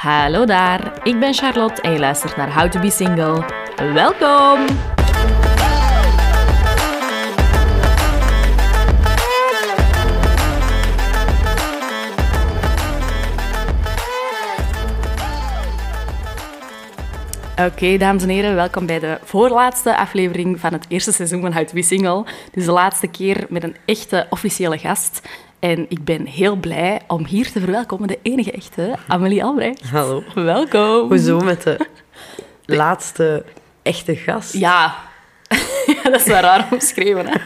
Hallo daar, ik ben Charlotte en je luistert naar How to Be Single. Welkom! Oké, dames en heren, welkom bij de voorlaatste aflevering van het eerste seizoen van How to Be Single. Dus de laatste keer met een echte officiële gast. En ik ben heel blij om hier te verwelkomen de enige echte Amelie Albrecht. Hallo. Welkom. Hoezo met de laatste echte gast? Ja. ja, dat is wel raar omschreven. Hè?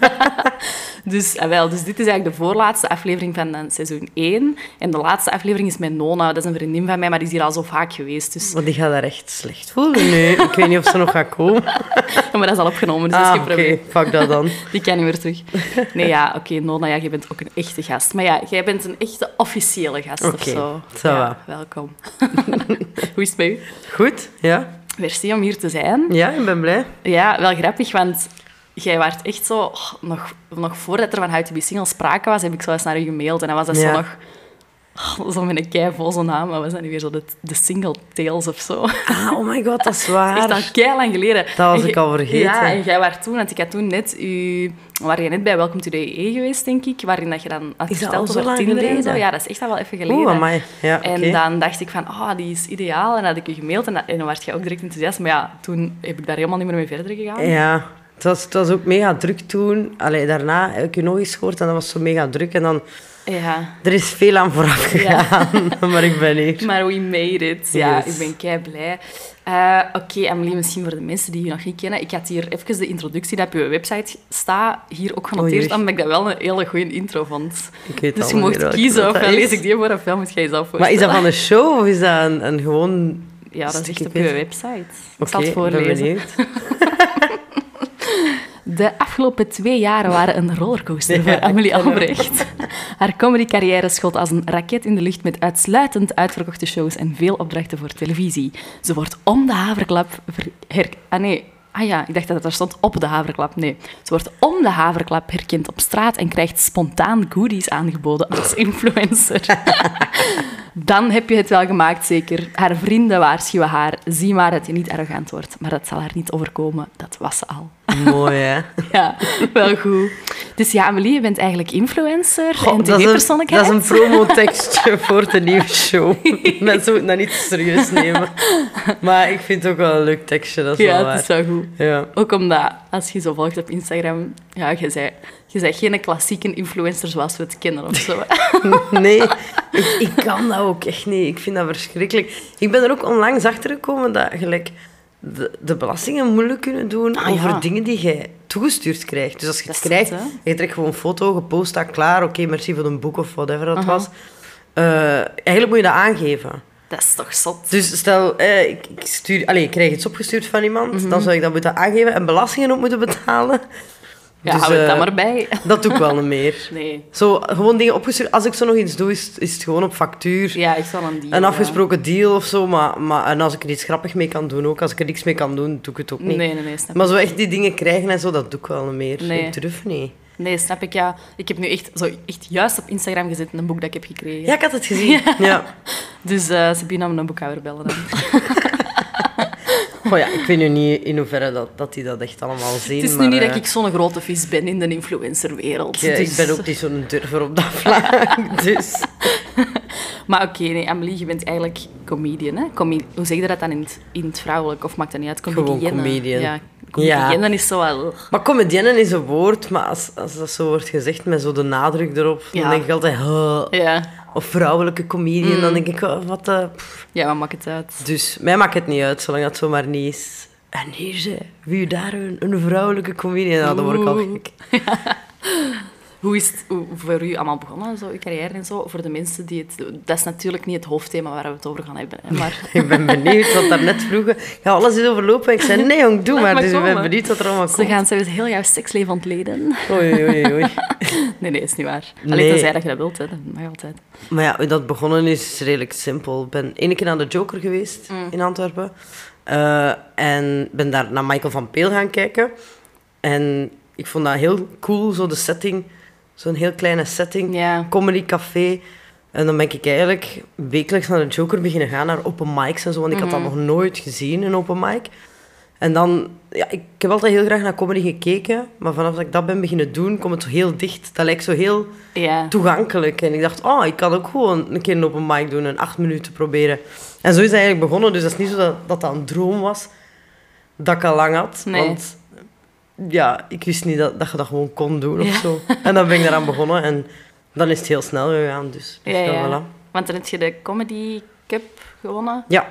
Dus, ah, wel, dus dit is eigenlijk de voorlaatste aflevering van eh, seizoen 1. En de laatste aflevering is met Nona. Dat is een vriendin van mij, maar die is hier al zo vaak geweest. Dus... Want die gaat daar echt slecht voelen nu. ik weet niet of ze nog gaat komen. Ja, maar dat is al opgenomen, dus dat Ah, is geen oké. probleem. Fuck dat dan. Die kan niet meer terug. Nee, ja, oké, Nona, ja, jij bent ook een echte gast. Maar ja, jij bent een echte officiële gast of zo. ça ja, welkom. Hoe is het bij u? Goed, ja. Merci om hier te zijn. Ja, ik ben blij. Ja, wel grappig, want jij waart echt zo... oh, nog, nog voordat er van How to Be Single sprake was, heb ik zo eens naar u gemaild. En dan was dat zo nog... oh, zo met een keivoze naam. Wat was dat nu weer? Zo de, de Single Tales of zo. Ah, oh my god, dat is Echt waar. al kei lang geleden. Dat was En ik jij- al vergeten. Ja, en jij was toen, want ik had toen net u, waar je net bij Welcome to the EE geweest, denk ik, waarin dat je dan had Is dat verteld al zo over lang Tinder en geleden? zo. Ja, dat is echt al wel even geleden. Oeh, amai. Ja, oké. En dan dacht ik van, oh, die is ideaal. En dan had ik u gemaild en, dat- en dan werd je ook direct enthousiast. Maar ja, toen heb ik daar helemaal niet meer mee verder gegaan. Ja, het was, het was ook mega druk toen. Allee, daarna heb ik je nog eens gehoord en dat was zo mega druk. En dan, Ja. er is veel aan vooraf Ja. gegaan, maar ik ben hier. Maar we made it. Ja, Yes. ik ben kei blij. Eh, Oké, Amelie, misschien voor de mensen die je nog niet kennen. Ik had hier even de introductie die op je website staat, hier ook genoteerd, Oei, oei. omdat ik dat wel een hele goede intro vond. Ik weet Dus je mocht kiezen, dat is. lees ik die voor, ofwel moet jij jezelf Maar is dat voorstellen. van een show of is dat een, een gewoon... Ja, dat is echt op je website. Ik Oké, zal het voorlezen. De afgelopen twee jaren waren een rollercoaster voor Ja, Amelie. Albrecht. Haar comedycarrière schot als een raket in de lucht met uitsluitend uitverkochte shows en veel opdrachten voor televisie. Ze wordt om de haverklap... ver- her- ah nee, ah ja, ik dacht dat het er stond op de haverklap. Nee, ze wordt om de haverklap herkend op straat en krijgt spontaan goodies aangeboden als influencer. Dan heb je het wel gemaakt, zeker. Haar vrienden waarschuwen haar. Zie maar dat je niet arrogant wordt. Maar dat zal haar niet overkomen. Dat was ze al. Mooi, hè? Ja, wel goed. Dus ja, Amelie, je bent eigenlijk influencer Goh, en dat, is een, tv-persoonlijkheid. dat is een promotekstje voor de nieuwe show. Mensen moeten dat niet serieus nemen. Maar ik vind het ook wel een leuk tekstje, dat is Ja, wel het is waar. wel goed. Ja. Ook omdat, als je zo volgt op Instagram, ja, je zei, je zei geen klassieke influencer zoals we het kennen of zo. Nee, ik, ik kan dat ook echt niet. Ik vind dat verschrikkelijk. Ik ben er ook onlangs achter gekomen dat gelijk de, de belastingen moeilijk kunnen doen Ah, over ja. dingen die jij toegestuurd krijgt. Dus als je Dat het krijgt, je trekt gewoon een foto, gepost dat, klaar, oké, merci voor een boek of whatever dat Aha. was. Eh, eigenlijk moet je dat aangeven. Dat is toch zot? Dus stel, eh, ik, ik, stuur, allez, ik krijg iets opgestuurd van iemand, Mhm. dan zou ik dat moeten aangeven en belastingen op moeten betalen. Ja, Dus, hou het eh, dan maar bij. Dat doe ik wel niet meer. Nee. Zo, gewoon dingen opgestuurd. Als ik zo nog iets doe, is, het- is het gewoon op factuur. Ja, ik zal een deal. Een ja. afgesproken deal of zo. Maar, maar, en als ik er iets grappig mee kan doen ook. Als ik er niks mee kan doen, doe ik het ook niet. Nee, nee, nee, Maar zo echt die dingen krijgen en zo, dat doe ik wel niet meer. Nee. Ik durf niet. Nee, snap ik, ja. Ik heb nu echt, zo, echt juist op Instagram gezet een boek dat ik heb gekregen. Ja, ik had het gezien. Ja. Dus eh Sabine om een boekhouder bellen dan. Oh ja, ik weet nu niet in hoeverre dat, dat die dat echt allemaal zien. Het is nu niet eh, dat ik zo'n grote vis ben in de influencerwereld. ik, dus- ik ben ook niet zo'n durver op dat vlak. dus. Maar oké, nee, Amelie, je bent eigenlijk comedian, hè? Hoe zeg je dat dan in het, in het vrouwelijk? Of maakt dat niet uit? Gewoon comedian. Ja, comedienne is zo wel... Maar comedienne is een woord, maar als, als dat zo wordt gezegd met zo de nadruk erop, Ja. dan denk ik altijd... huh. Ja. Of vrouwelijke comedian, Mm. dan denk ik, oh, wat de... ja, wat maakt het uit? Dus mij maakt het niet uit, zolang dat zomaar niet is. En hier ze, wie daar een, een vrouwelijke comedian, nou, dan word ik al gek. Hoe is het hoe voor u allemaal begonnen, zo, uw carrière en zo? Voor de mensen die het... Dat is natuurlijk niet het hoofdthema waar we het over gaan hebben, hè, maar... Ik ben benieuwd wat daarnet vroegen. Ja, alles is overlopen. Ik zei, nee jong, doe maar. maar Dus ik ben benieuwd wat er allemaal Ze komt. gaan zelfs heel jouw seksleven ontleden. Oei, oei, oei. Nee, nee, is niet waar. Alleen Nee. tenzij dat je dat wilt, hè. dat mag altijd. Maar ja, hoe dat begonnen is, is redelijk simpel. Ik ben één keer naar de Joker geweest Mm. in Antwerpen. Eh, en ben daar naar Michael van Peel gaan kijken. En ik vond dat heel cool, zo de setting. Zo'n heel kleine setting. Ja. Comedy café. En dan ben ik eigenlijk wekelijks naar de Joker beginnen gaan, naar open mics en zo. Want ik had dat nog nooit gezien, een open mic. En dan... Ja, ik heb altijd heel graag naar comedy gekeken. Maar vanaf dat ik dat ben beginnen doen, komt het zo heel dicht. Dat lijkt zo heel toegankelijk. En ik dacht, oh, ik kan ook gewoon een keer een open mic doen. En acht minuten proberen. En zo is het eigenlijk begonnen. Dus dat is niet zo dat dat, dat een droom was. Dat ik al lang had. Nee. Want ja, ik wist niet dat, dat je dat gewoon kon doen of Ja. zo. En dan ben ik eraan begonnen. En dan is het heel snel gegaan. Dus, dus Ja, ja, voilà. Want dan heb je de Comedy Cup gewonnen. Ja,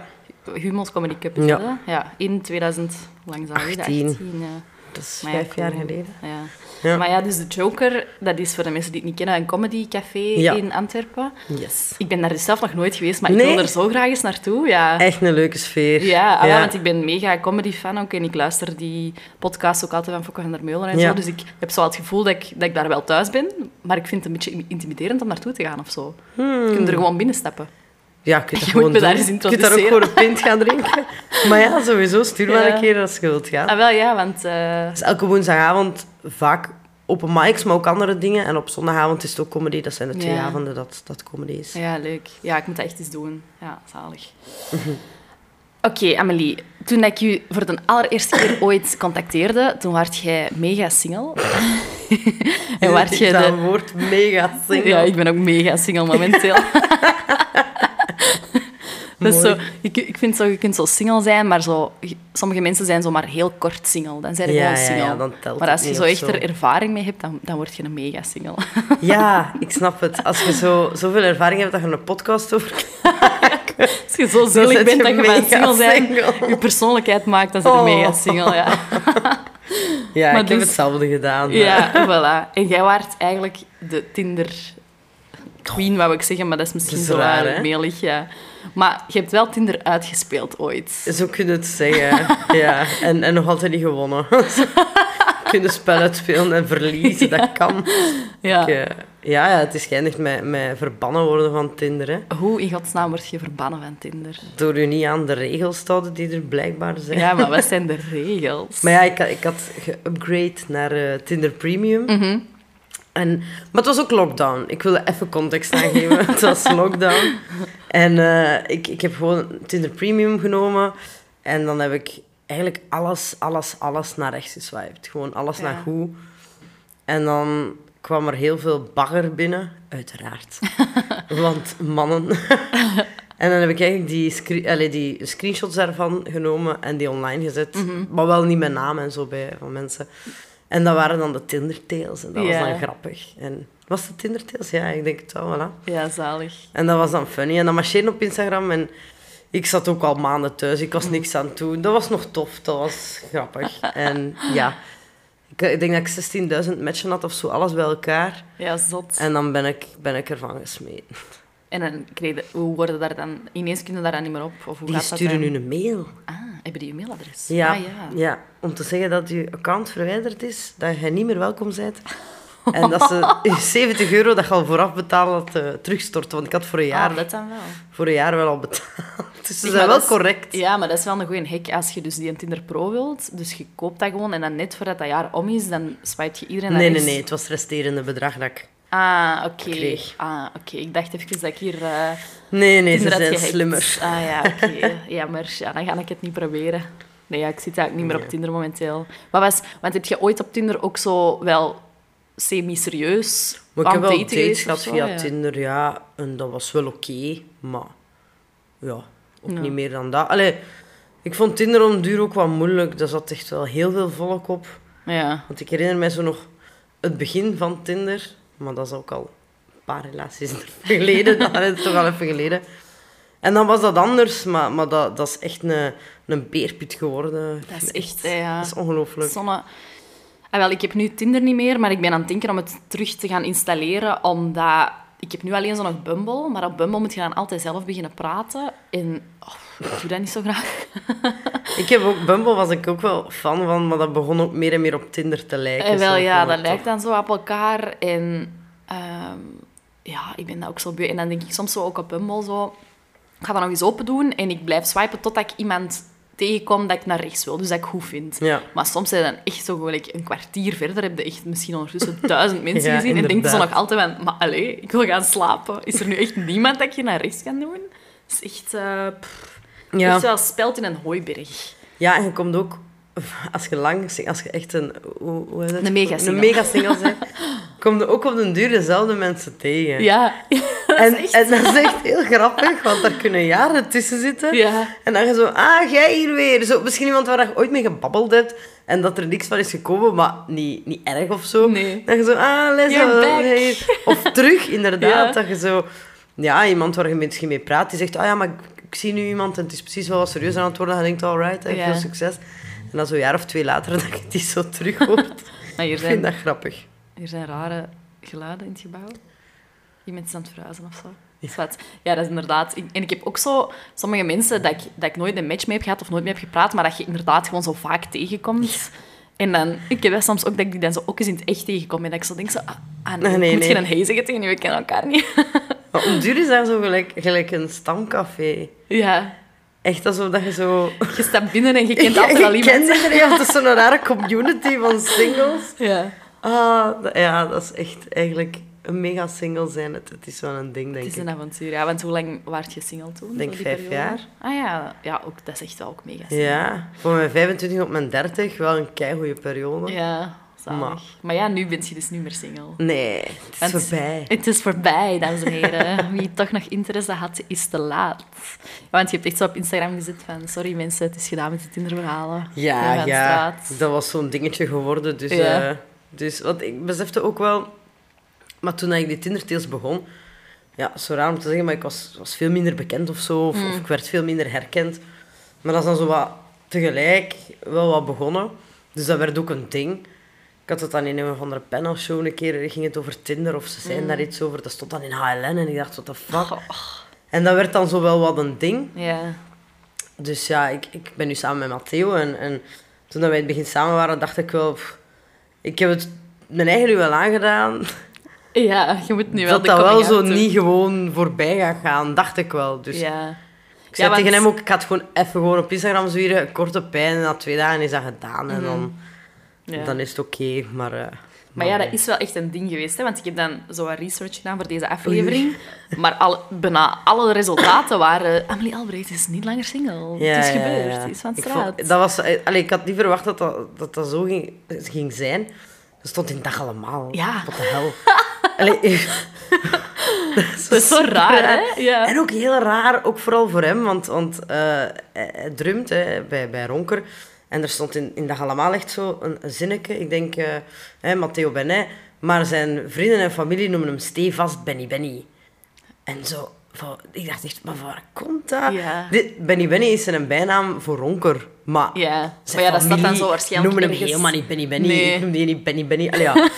Humo's Comedy Cup is Ja. dat? Ja, in 2000... Hoe lang is dat geleden? 18. 18, ja. dat is Maar vijf jaar geleden. Ja. Ja. Maar ja, dus de Joker, dat is voor de mensen die het niet kennen, een comedycafé Ja. in Antwerpen. Yes. Ik ben daar dus zelf nog nooit geweest, maar ik wil er zo graag eens naartoe. Ja, Echt een leuke sfeer. ja, ah, wel, want ik ben mega comedy-fan ook en ik luister die podcast ook altijd van Fokke van der Meulen en Ja. zo. Dus ik heb zo het gevoel dat ik, dat ik daar wel thuis ben, maar ik vind het een beetje intimiderend om naartoe te gaan of zo. Hmm. Je kunt er gewoon binnenstappen. Ja, je kunt Je dat gewoon daar eens Je kunt daar ook gewoon een pint gaan drinken. Maar ja, sowieso. Stuur maar Ja. een keer als je wilt gaan. Ah, wel ja, want... Dus elke woensdagavond vaak open mics, maar ook andere dingen. En op zondagavond is het ook comedy. Dat zijn de twee Ja. avonden dat, dat comedy is. Ja, leuk. Ja, ik moet dat echt eens doen. Ja, zalig. Oké, Amelie. Toen ik je voor de allereerste keer ooit contacteerde, toen werd jij mega single. en werd je dat de... woord mega single. Ja, ik ben ook mega single momenteel. Dus zo, ik, ik vind zo, je kunt zo single zijn, maar zo, sommige mensen zijn zo maar heel kort single. Dan zijn je Ja, single. ja, dan telt maar als je zo echt er ervaring mee hebt, dan, dan word je een mega single. Ja, ik snap het. Als je zo, zoveel ervaring hebt dat je een podcast over Als je zo zielig bent je dat je mega single zijn, single. je persoonlijkheid maakt, dan zit je Oh. mega single. Ja, Ja, Maar ik heb dus- hetzelfde gedaan. ja voilà. En jij waart eigenlijk de Tinder queen, wou ik zeggen, maar dat is misschien zo raar, melig, ja. Maar je hebt wel Tinder uitgespeeld ooit. Zo kun je het zeggen. ja. en, en nog altijd niet gewonnen. kunnen spel uitspelen en verliezen, dat kan. Ja. Ik, eh, ja, ja, het is geëindigd met, met verbannen worden van Tinder. Hè. Hoe in godsnaam word je verbannen van Tinder? Door je niet aan de regels te houden die er blijkbaar zijn. Ja, maar wat zijn de regels? Maar ja, ik, had- ik had geupgrade naar eh, Tinder Premium. Mhm. En, maar het was ook lockdown. Ik wilde even context aangeven. het was lockdown. En eh, ik, ik heb gewoon Tinder Premium genomen. En dan heb ik eigenlijk alles, alles, alles naar rechts geswiped. Gewoon alles Ja. naar goed. En dan kwam er heel veel bagger binnen. Uiteraard. Want mannen. en dan heb ik eigenlijk die, scre- allee, die screenshots daarvan genomen en die online gezet. Mhm. Maar wel niet met naam en zo bij van mensen. En dat waren dan de Tinder-tails. En dat was dan grappig. En was het Tinder-tails? Ja, ik denk het wel, voilà. Ja, zalig. En dat was dan funny. En dat marcheerde op Instagram. En ik zat ook al maanden thuis. Ik was niks aan het doen. Dat was nog tof. Dat was grappig. En ja, ik, ik denk dat ik 16.000 matchen had of zo. Alles bij elkaar. Ja, zot. En dan ben ik, ben ik ervan gesmeten. En dan kreeg je, hoe worden daar dan... Ineens kunnen daar dan niet meer op? Of hoe Die gaat dat sturen nu een mail. Ah, hebben die je mailadres? Ja, Ah, ja. ja, om te zeggen dat je account verwijderd is. Dat je niet meer welkom bent. En dat ze je 70 euro dat je al vooraf betaald had, eh, terugstorten. Want ik had voor een jaar, Ah, dat dan wel. voor een jaar wel al betaald. Dus ze Zeg, zijn wel is- correct. Ja, maar dat is wel een goede hack als je dus die een Tinder Pro wilt. Dus je koopt dat gewoon en dan net voordat dat jaar om is, dan swipe je iedereen naar Nee, nee, nee. Het was het resterende bedrag dat ik... Ah, oké. Ah, oké. Ik dacht even dat ik hier uh, Nee, nee, ze zijn slimmer. Ah ja, oké. Jammer. Ja, dan ga ik het niet proberen. Nee, ja, ik zit eigenlijk niet meer op. Tinder momenteel. Wat was, want heb je ooit op Tinder ook zo wel semi-serieus Maar ik heb wel dates gehad via Ja. Tinder, ja. En dat was wel oké, maar... Ja, ook Ja. niet meer dan dat. Allee, ik vond Tinder om duur ook wat moeilijk. Daar zat echt wel heel veel volk op. Ja. Want ik herinner mij zo nog het begin van Tinder. Maar dat is ook al een paar relaties geleden. dat is toch al even geleden. En dan was dat anders, maar, maar dat, dat is echt een, een beerput geworden. Dat is echt, ja. Dat is ongelooflijk. Zonne... Ah, wel, ik heb nu Tinder niet meer, maar ik ben aan het denken om het terug te gaan installeren, omdat... Ik heb nu alleen zo nog Bumble, maar op Bumble moet je dan altijd zelf beginnen praten. En oh, ik doe dat niet zo graag. Ik heb ook, Bumble was ik ook wel fan van, maar dat begon ook meer en meer op Tinder te lijken. En wel, Zo ja, dat lijkt dan zo op elkaar. En ehm, ja, ik ben dat ook zo beu. En dan denk ik soms zo ook op Bumble zo... Ik ga dat nog eens open doen en ik blijf swipen totdat ik iemand tegenkom dat ik naar rechts wil, dus dat ik goed vind. Ja. Maar soms zijn dan echt zo gelijk een kwartier verder, heb je echt misschien ondertussen duizend mensen Ja, gezien. En denk je zo nog altijd van, maar allee, ik wil gaan slapen. Is er nu echt niemand dat je naar rechts kan doen? Dat is echt, eh Ja. echt wel speld in een hooiberg. Ja, en je komt ook, als je lang, als je echt een, hoe, hoe het? Een megasingle. Een megasingle bent, kom je ook op den duur dezelfde mensen tegen. Ja, dat en, is echt... en dat is echt heel grappig, want daar kunnen jaren tussen zitten. Ja. En dan je zo, ah, jij hier weer. Zo, misschien iemand waar je ooit mee gebabbeld hebt en dat er niks van is gekomen, maar niet, niet erg of zo. Nee. Dan je zo, ah, les. Of terug, inderdaad. Ja. Dat je zo, ja, iemand waar je misschien mee praat, die zegt, ah ja, maar ik, ik zie nu iemand en het is precies wel wat serieus aan het worden. En je denkt, alright, Ja. veel succes. En dan zo'n jaar of twee later, dat je die zo terug hoort. Maar hier ik vind zijn, dat grappig. hier zijn rare geluiden in het gebouw. Iemand is aan het verhuizen of zo. Zwart. Ja, dat is inderdaad... ik- En ik heb ook zo sommige mensen dat ik, dat ik nooit een match mee heb gehad of nooit mee heb gepraat, maar dat je inderdaad gewoon zo vaak tegenkomt. En dan... Ik heb wel soms ook dat ik die dan zo ook eens in het echt tegenkom en dat ik zo denk zo... Ah, ah, nee, Nee, ik moet nee. geen zeggen tegen die, we kennen elkaar niet. Maar om duur is daar zo gelijk, gelijk een stamcafé. ja. Echt alsof dat je zo... Je staat binnen en je kent altijd al iemand. kent iedereen, want het is zo'n rare community van singles. Ja. Ah, ja, dat is echt eigenlijk een mega single zijn. Het, het is wel een ding, denk Het is ik. een avontuur, ja. Want hoe lang waart je single toen? Ik denk vijf periode? jaar. Ah ja, ja ook, dat is echt wel ook mega single. Ja, voor mijn 25 op mijn 30 wel een keigoede periode. Ja, zalig. Maar- Maar. ja, nu ben je dus niet meer single. Nee, het is Want voorbij. Het is voorbij, dames en heren. Wie toch nog interesse had, is te laat. Ja, want je hebt echt zo op Instagram gezet van... Sorry mensen, het is gedaan met de Tinderverhalen. Ja, ja, straat. dat was zo'n dingetje geworden. Dus, Ja. eh, dus want ik besefte ook wel... Maar toen ik die Tindertails begon... Ja, zo raar om te zeggen, maar ik was, was veel minder bekend of zo. Of, Mm. of ik werd veel minder herkend. Maar dat is dan zo wat tegelijk wel wat begonnen. Dus dat werd ook een ding. Ik had het dan in een of andere panelshow een keer, ging het over Tinder of ze zijn Mm. daar iets over. Dat stond dan in HLN en ik dacht, what the fuck. Oh, En dat werd dan zo wel wat een ding. ja. Dus ja, ik, ik ben nu samen met Matteo. En, en toen dat wij in het begin samen waren, dacht ik wel... pff, ik heb het mijn eigen nu wel aangedaan. ja, je moet nu wel dat de dat wel zo doen. niet gewoon voorbij gaat gaan, dacht ik wel. Dus Ja. ik zei Ja, tegen hem ook, ik het gewoon even gewoon op Instagram zwieren. Korte pijn en na twee dagen is dat gedaan. En dan, Mhm. Ja. dan is het oké. maar, eh, Maar ja, dat is wel echt een ding geweest. Hè? Want ik heb dan zo wat research gedaan voor deze aflevering. Maar al, bijna alle resultaten waren... Amelie Albrecht is niet langer single. Ja, het is gebeurd. Het is van Ik straat. vond- dat was, eh, allee, ik had niet verwacht dat dat, dat, dat zo ging, ging zijn. Dat stond in dag allemaal. Ja. Wat de hel. Allee, Dat is zo raar, hè? Ja. En ook heel raar, ook vooral voor hem, want, want eh, hij, hij drumt hè, bij, bij Ronker. En er stond in, in dag allemaal echt zo een, een zinnetje. Ik denk, eh Matteo Benet. Maar zijn vrienden en familie noemen hem stevast Benny Benny. En zo, van, ik dacht echt, maar waar komt dat? Ja. Dit, Benny Benny is een bijnaam voor Ronker. Maar Ja, zijn maar ja, dat staat dan zo waarschijnlijk noemen hem ergens- helemaal niet Benny Benny. Nee. Ik noem die niet Benny Benny. Allee, ja,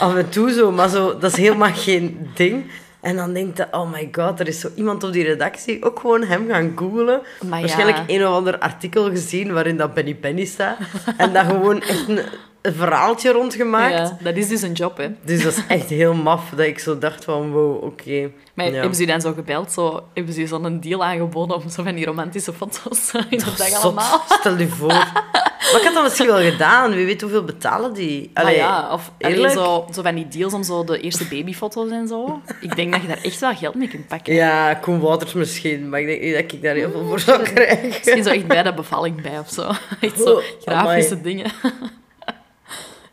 af en toe zo, maar zo, dat is helemaal geen ding. En dan denkt je, oh my god, er is zo iemand op die redactie ook gewoon hem gaan googlen. Maar ja. Waarschijnlijk een of ander artikel gezien waarin dat Benny Benny staat. en dat gewoon echt een, een verhaaltje rondgemaakt. Ja, dat is dus een job, hè. Dus dat is echt heel maf dat ik zo dacht van, wow, oké. Maar Ja. hebben ze dan zo gebeld? Zo, hebben ze zo'n deal aangeboden om zo van die romantische foto's in de dag Zot, allemaal? stel je voor. Maar ik had dat misschien wel gedaan. Wie weet hoeveel betalen die? Allee, ja, of allee, zo, zo van die deals om zo de eerste babyfoto's en zo. Ik denk dat je daar echt wel geld mee kunt pakken. Ja, Koen Wouters misschien, maar ik denk niet dat ik daar heel veel voor zou krijgen. Misschien zo echt bij de bevalling bij of zo. Echt zo Oh, grafische dingen.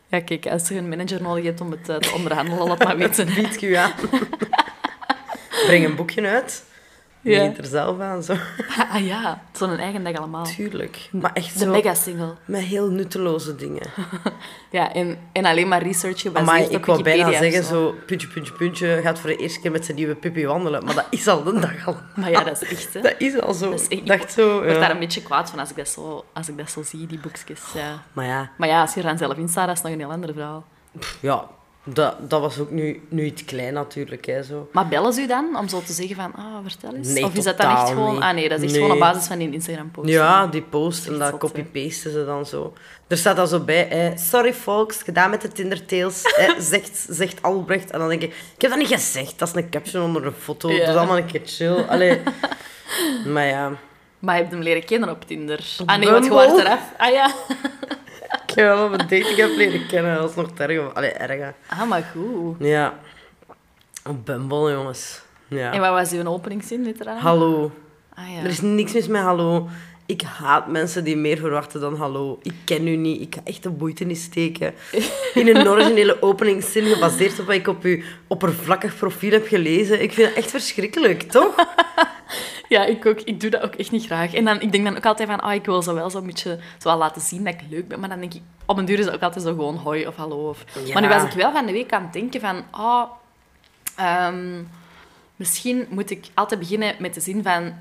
Ja, kijk, als je een manager nodig hebt om het eh, te onderhandelen, laat maar weten. Bied je aan. Breng een boekje uit. Ja. Er zelf aan, zo. Ah ja, zo'n eigen dag allemaal. Tuurlijk. Maar echt De zo mega-single. met heel nutteloze dingen. Ja, en, en alleen maar research gebaseerd Maar op ik wou bijna zeggen, zo. zo, puntje, puntje, puntje, gaat voor de eerste keer met zijn nieuwe puppy wandelen. Maar dat is al de dag al. Maar ja, dat is echt, hè. Dat is al zo. Dat is echt- Ik dacht zo, word ja. daar een beetje kwaad van als ik dat zo, als ik dat zo zie, die boekjes. Ja. Maar ja, Maar ja, als je er dan zelf in staat, dat is nog een heel ander verhaal. ja dat, dat was ook nu, nu iets klein natuurlijk. Hè, zo. Maar bellen ze u dan om zo te zeggen van, ah, vertel eens? Nee, of is dat dan echt gewoon... niet. Ah nee, dat is echt Nee. gewoon op basis van die Instagram-post. Ja, die post en dat copy-pasten ze dan zo. Er staat dan zo bij, eh, sorry folks, gedaan met de Tindertails, eh, zegt, zegt Albrecht. En dan denk ik, ik heb dat niet gezegd, dat is een caption onder een foto, Ja. dat is allemaal een keer chill. Allee. Maar ja, Maar je hebt hem leren kennen op Tinder. Ah nee, wat Bumble? gewoon eraf. Ah ja. Ik heb wel op een dating heb leren kennen. Dat is nog erg. Allee, erg. Ah, maar goed. Ja. Op Bumble, jongens. Ja. En wat was uw openingszin, literally? Hallo. Ah ja. Er is niks mis met hallo. Ik haat mensen die meer verwachten dan hallo. Ik ken u niet. Ik ga echt de moeite niet steken. In een originele openingszin gebaseerd op wat ik op uw oppervlakkig profiel heb gelezen. Ik vind het echt verschrikkelijk, toch? Ja, ik ook. Ik doe dat ook echt niet graag. En dan, ik denk dan ook altijd van, ah, ik wil zo wel zo'n beetje zo wel laten zien dat ik leuk ben. Maar dan denk ik, op een duur is het ook altijd zo gewoon hoi of hallo. Of... Ja. Maar nu was ik wel van de week aan het denken van, ah, ehm, misschien moet ik altijd beginnen met de zin van,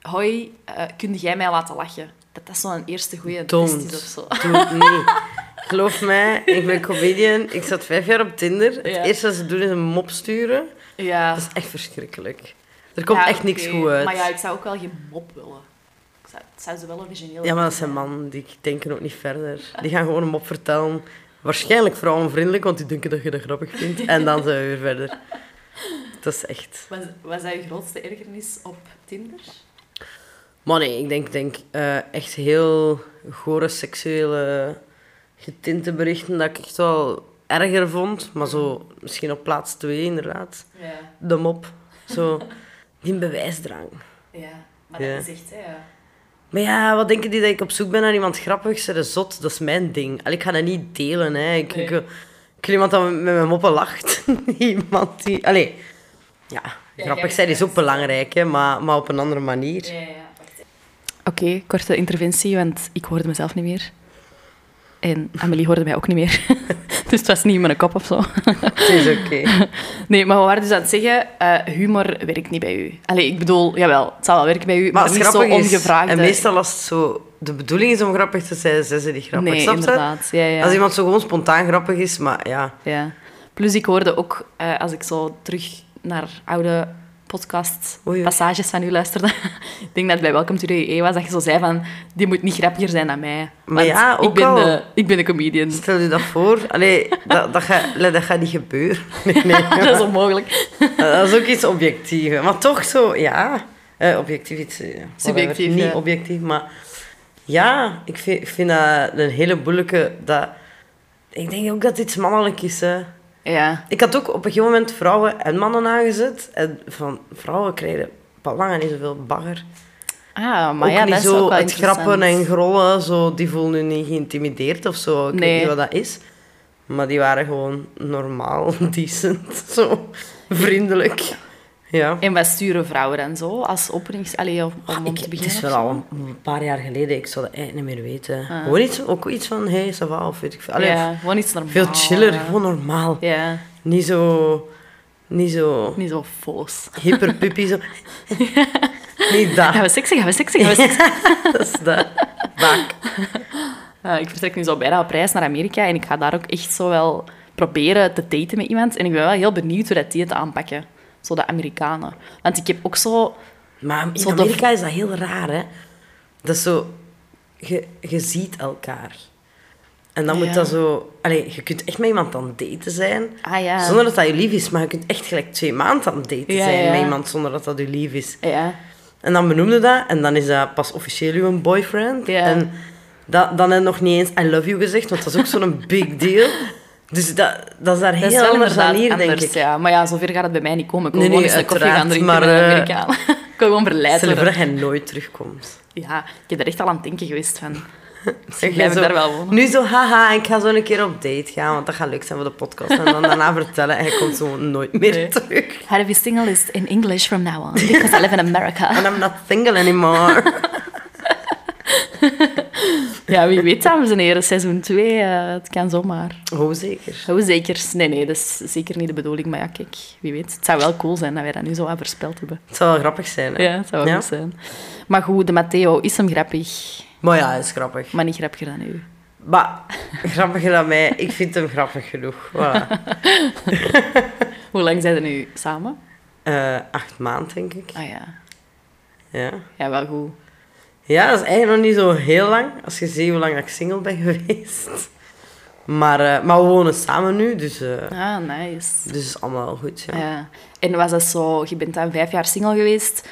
hoi, eh kun jij mij laten lachen? Dat dat zo'n eerste goede test is of zo. Niet. Geloof mij, ik ben comedian. Ik zat vijf jaar op Tinder. Het Ja. eerste wat ze doen is een mop sturen. Ja. Dat is echt verschrikkelijk. Er komt Ja, echt niks goed uit. Maar ja, ik zou ook wel geen mop willen. Ik zou, het zou ze wel origineel Ja, maar dat zijn mannen, die denken ook niet verder. Die gaan gewoon een mop vertellen. Waarschijnlijk vrouwenvriendelijk, want die denken dat je dat grappig vindt. En dan zijn we weer verder. Dat is echt... Was, was dat je grootste ergernis op Tinder? Maar nee, ik denk, denk eh, echt heel gore seksuele getinte berichten dat ik echt wel erger vond. Maar zo misschien op plaats twee inderdaad. Ja. De mop. Zo, die bewijsdrang. Ja, maar Ja. dat is echt, hè. ja. Maar ja, wat denken die dat ik op zoek ben naar iemand grappigs? Dat is zot, dat is mijn ding. Allee, ik ga dat niet delen. Hè. Ik, Nee. ik, wil- ik wil iemand dat met mijn moppen lacht. iemand die... Allee, ja, Ja, grappig zijn is ook belangrijk, hè, maar, maar op een andere manier. Ja, ja, Oké, korte interventie, want ik hoorde mezelf niet meer. En Amelie hoorde mij ook niet meer. dus het was niet in mijn kop of zo. Het is oké. Nee, maar we waren dus aan het zeggen, eh, humor werkt niet bij u. Allee, ik bedoel, jawel, het zal wel werken bij u, maar, niet zo ongevraagd. en meestal als het zo de bedoeling is om grappig te zijn, zijn ze niet grappig. Nee, inderdaad. Ja, ja. Als iemand zo gewoon spontaan grappig is, maar ja. Ja. Plus ik hoorde ook, eh, als ik zo terug naar oude podcast Oei, passages van u luisterde, ik denk dat bij Welcome to the EE was, dat je zo zei van, die moet niet grappiger zijn dan mij. Maar ja, ik ook ben, al. de, ik ben de comedian. Stel je dat voor. Allee, dat, dat, gaat, dat gaat niet gebeuren. Nee, nee. dat is onmogelijk. Dat is ook iets objectiefs. Maar toch zo, ja. Eh, objectief iets... eh. Subjectief, Niet ja. objectief, maar... Ja, ik vind, ik vind dat een hele moeilijke... Dat, ik denk ook dat het iets mannelijk is, hè. Ja. Ik had ook op een gegeven moment vrouwen en mannen aangezet. En van vrouwen krijgen pas lang niet zoveel bagger. Ah, maar ook ja, niet dat is zo ook wel het grappen en grollen, zo, die voelden nu niet geïntimideerd of zo. Ik weet niet wat dat is. Maar die waren gewoon normaal, decent, zo vriendelijk. Ja. En wat sturen vrouwen dan zo, als openings... Allee, om, om, Ik, te het beginnen? is of wel al een paar jaar geleden, ik zou dat eigenlijk niet meer weten. Ah. Gewoon iets, ook iets van, hey, ça va, of weet ik veel. Allee, ja, gewoon iets normaals. Veel chiller, gewoon normaal. Ja, Niet zo... Niet zo... niet zo foos. Hyperpuppy, zo... niet dat. Gaan we seksen, gaan we seksen, gaan we seksen? dat is dat. Bak. Eh, ik vertrek nu zo bijna op reis naar Amerika en ik ga daar ook echt zo wel proberen te daten met iemand. En ik ben wel heel benieuwd hoe dat die het aanpakken. Zo de Amerikanen. Want ik heb ook zo... Maar in Zo Amerika is dat heel raar, hè. Dat is zo... Je, je ziet elkaar. En dan Ja. moet dat zo... Allee, je kunt echt met iemand aan het daten zijn, Ah ja. zonder dat dat je lief is. Maar je kunt echt gelijk twee maanden aan het daten Ja, zijn met iemand zonder dat dat je lief is. Ja. En dan benoemde dat, en dan is dat pas officieel uw boyfriend. Ja. En dat, dan heb je nog niet eens I love you gezegd, want dat is ook zo'n big deal. Dus dat, dat is daar Dat heel anders dan hier, denk anders, ik. ja. Maar ja, zover gaat het bij mij niet komen. Ik wil Nee, gewoon nee, eens een koffie gaan uiteraard, drinken maar, met een eh, Amerikaan. ik wil gewoon verleid Stel worden. dat jij nooit terugkomt. Ja, ik heb er echt al aan het denken geweest van... Blijf ik zo, daar wel wonen? Nu zo, haha, ik ga zo een keer op date gaan, want dat gaat leuk zijn voor de podcast. En dan daarna vertellen en hij komt zo nooit meer Nee. terug. How to be single is in English from now on, because I live in America. And I'm not single anymore. Ja, wie weet, dames en heren, seizoen 2, het kan zomaar. Oh, zeker. Oh, zeker. Nee, nee, dat is zeker niet de bedoeling. Maar ja, kijk, wie weet. Het zou wel cool zijn dat wij dat nu zo aan voorspeld hebben. Het zou wel grappig zijn, hè? Ja, het zou wel Ja. goed zijn. Maar goed, de Matteo is hem grappig, Maar ja, hij is grappig. maar niet grappiger dan u. Maar, grappiger dan mij. Ik vind hem grappig genoeg. Voilà. Hoe lang zijn er nu samen? Eh, acht maanden, denk ik. Ah ja, Ja. ja wel goed. Ja, dat is eigenlijk nog niet zo heel lang. Als je ziet hoe lang ik single ben geweest. Maar, eh, maar we wonen samen nu, dus, eh Ah, nice. dus is allemaal wel goed. Ja. Ja. En was dat zo, je bent dan vijf jaar single geweest.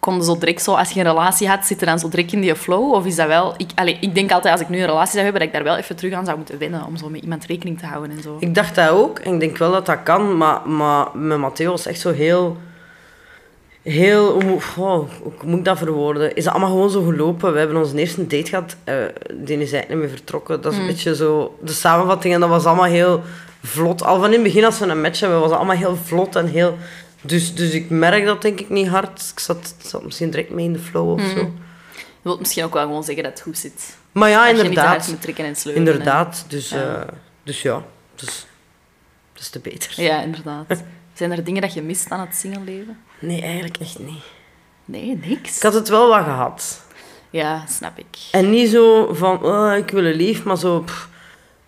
kon je zo direct zo, als je een relatie had, zit er dan zo direct in die flow? Of is dat wel... Ik, allee, ik denk altijd, als ik nu een relatie zou hebben, dat ik daar wel even terug aan zou moeten wennen, om zo met iemand rekening te houden en zo. Ik dacht dat ook. En ik denk wel dat dat kan. Maar, maar met Matteo was echt zo heel... Heel... Hoe, moet- oh, hoe moet ik dat verwoorden? Is dat allemaal gewoon zo gelopen? We hebben onze eerste date gehad. eh, die is eigenlijk niet meer vertrokken. Dat is een beetje zo... De samenvatting, en dat was allemaal heel vlot. Al van in het begin, als we een match hebben, was het allemaal heel vlot en heel... Dus, dus ik merk dat denk ik niet hard. Ik zat, zat misschien direct mee in de flow of zo. Je wilt misschien ook wel gewoon zeggen dat het goed zit. Maar ja, Dat inderdaad. trekken en sleuren. Inderdaad. Dus Ja. ja, dus, ja dus, dat is te beter. Ja, inderdaad. Zijn er dingen dat je mist aan het singleleven? Nee, eigenlijk echt niet. Nee, niks. Ik had het wel wat gehad. Ja, snap ik. En niet zo van, oh, ik wil een lief, maar zo... pff,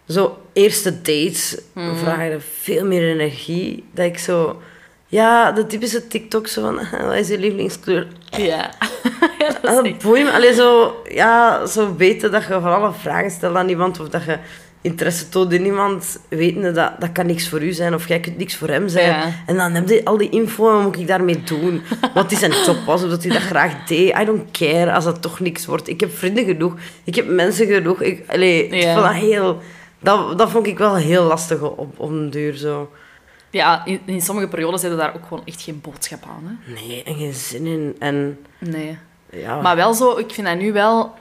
zo eerste dates Mhm. vragen veel meer energie. Dat ik zo... Ja, de typische TikTok zo van, wat is je lievelingskleur? Ja. ja, dat Ah, Dat boeit me. Allee, zo, ja, zo weten dat je van alle vragen stelt aan iemand of dat je interesse toont in iemand, wetende dat dat kan niks voor u zijn of jij kunt niks voor hem zijn. Ja. En dan heb je al die info en wat moet ik daarmee doen? Wat is zijn job was, of dat hij dat graag deed. I don't care als dat toch niks wordt. Ik heb vrienden genoeg, ik heb mensen genoeg. Ik, allee, Ja. dat, heel, dat, dat vond ik wel heel lastig op, een duur zo. Ja, in, in sommige periodes hebben daar ook gewoon echt geen boodschap aan. Hè? Nee, en geen zin in. En Nee. ja, Maar wel zo, ik vind dat nu wel...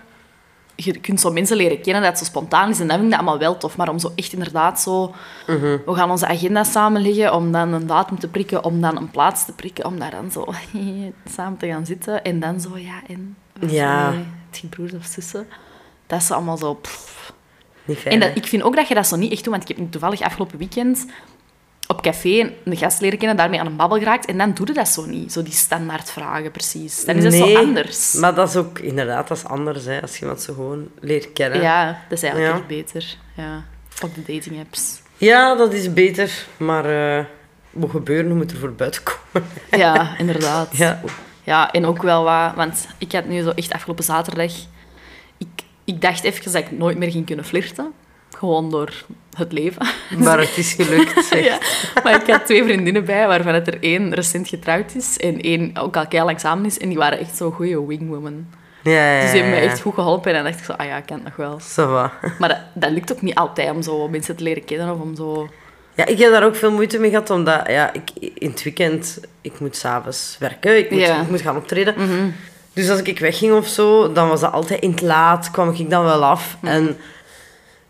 Je kunt zo mensen leren kennen dat het zo spontaan is en dat vind ik dat allemaal wel tof. Maar om zo echt inderdaad zo... Mhm. We gaan onze agenda samenleggen om dan een datum te prikken, om dan een plaats te prikken, om daar dan zo samen te gaan zitten. En dan zo, ja, en... Ja. Het je broers of zussen? Dat is allemaal zo... pff. niet fijn. En dat, ik vind ook dat je dat zo niet echt doet, want ik heb nu toevallig afgelopen weekend op café een gast leren kennen, daarmee aan een babbel geraakt. En dan doe je dat zo niet, zo die standaard vragen precies. Dan is het Nee, zo anders. Maar dat is ook inderdaad dat is anders, hè, als je iemand zo gewoon leert kennen. Ja, dat is eigenlijk Ja. echt beter. Ja. Op de dating apps. Ja, dat is beter, maar eh moet gebeuren, moet er voor buiten komen. Ja, inderdaad. Ja. Ja, en ook wel wat... Want ik had nu zo echt afgelopen zaterdag... Ik, ik dacht even dat ik nooit meer ging kunnen flirten. Gewoon door het leven. Maar het is gelukt, zeg. Ja, maar ik had twee vriendinnen bij, waarvan het er één recent getrouwd is en één ook al kei lang samen is. En die waren echt zo'n goede wingwoman. Ja, ja, Dus die hebben me echt goed geholpen. En dan dacht ik zo, ah ja, ik kan het nog wel. Maar dat, dat lukt ook niet altijd om zo mensen te leren kennen of om zo... Ja, ik heb daar ook veel moeite mee gehad, omdat ja, ik, in het weekend... Ik moet s'avonds werken, ik moet, Ja. ik moet gaan optreden. Dus als ik wegging of zo, dan was dat altijd in het laat, kwam ik dan wel af. En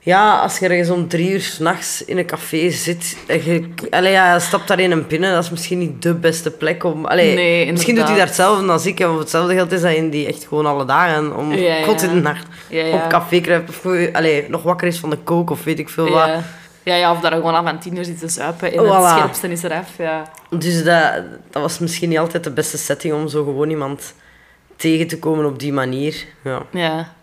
ja, als je ergens om drie uur s'nachts in een café zit... En je, allee, ja, stapt daarin een binnen, dat is misschien niet de beste plek om... Allee, Nee, misschien doet hij daar hetzelfde als ik. En of hetzelfde geldt is dat in die echt gewoon alle dagen om Ja, ja. god in de nacht Ja, op café kruipt. Of allee, nog wakker is van de kook of weet ik veel wat. Ja. Ja, of daar gewoon af aan tien uur zitten zuipen en Voilà. het scherpste is eraf. Ja. Dus dat, dat was misschien niet altijd de beste setting om zo gewoon iemand tegen te komen op die manier. Ja. ja.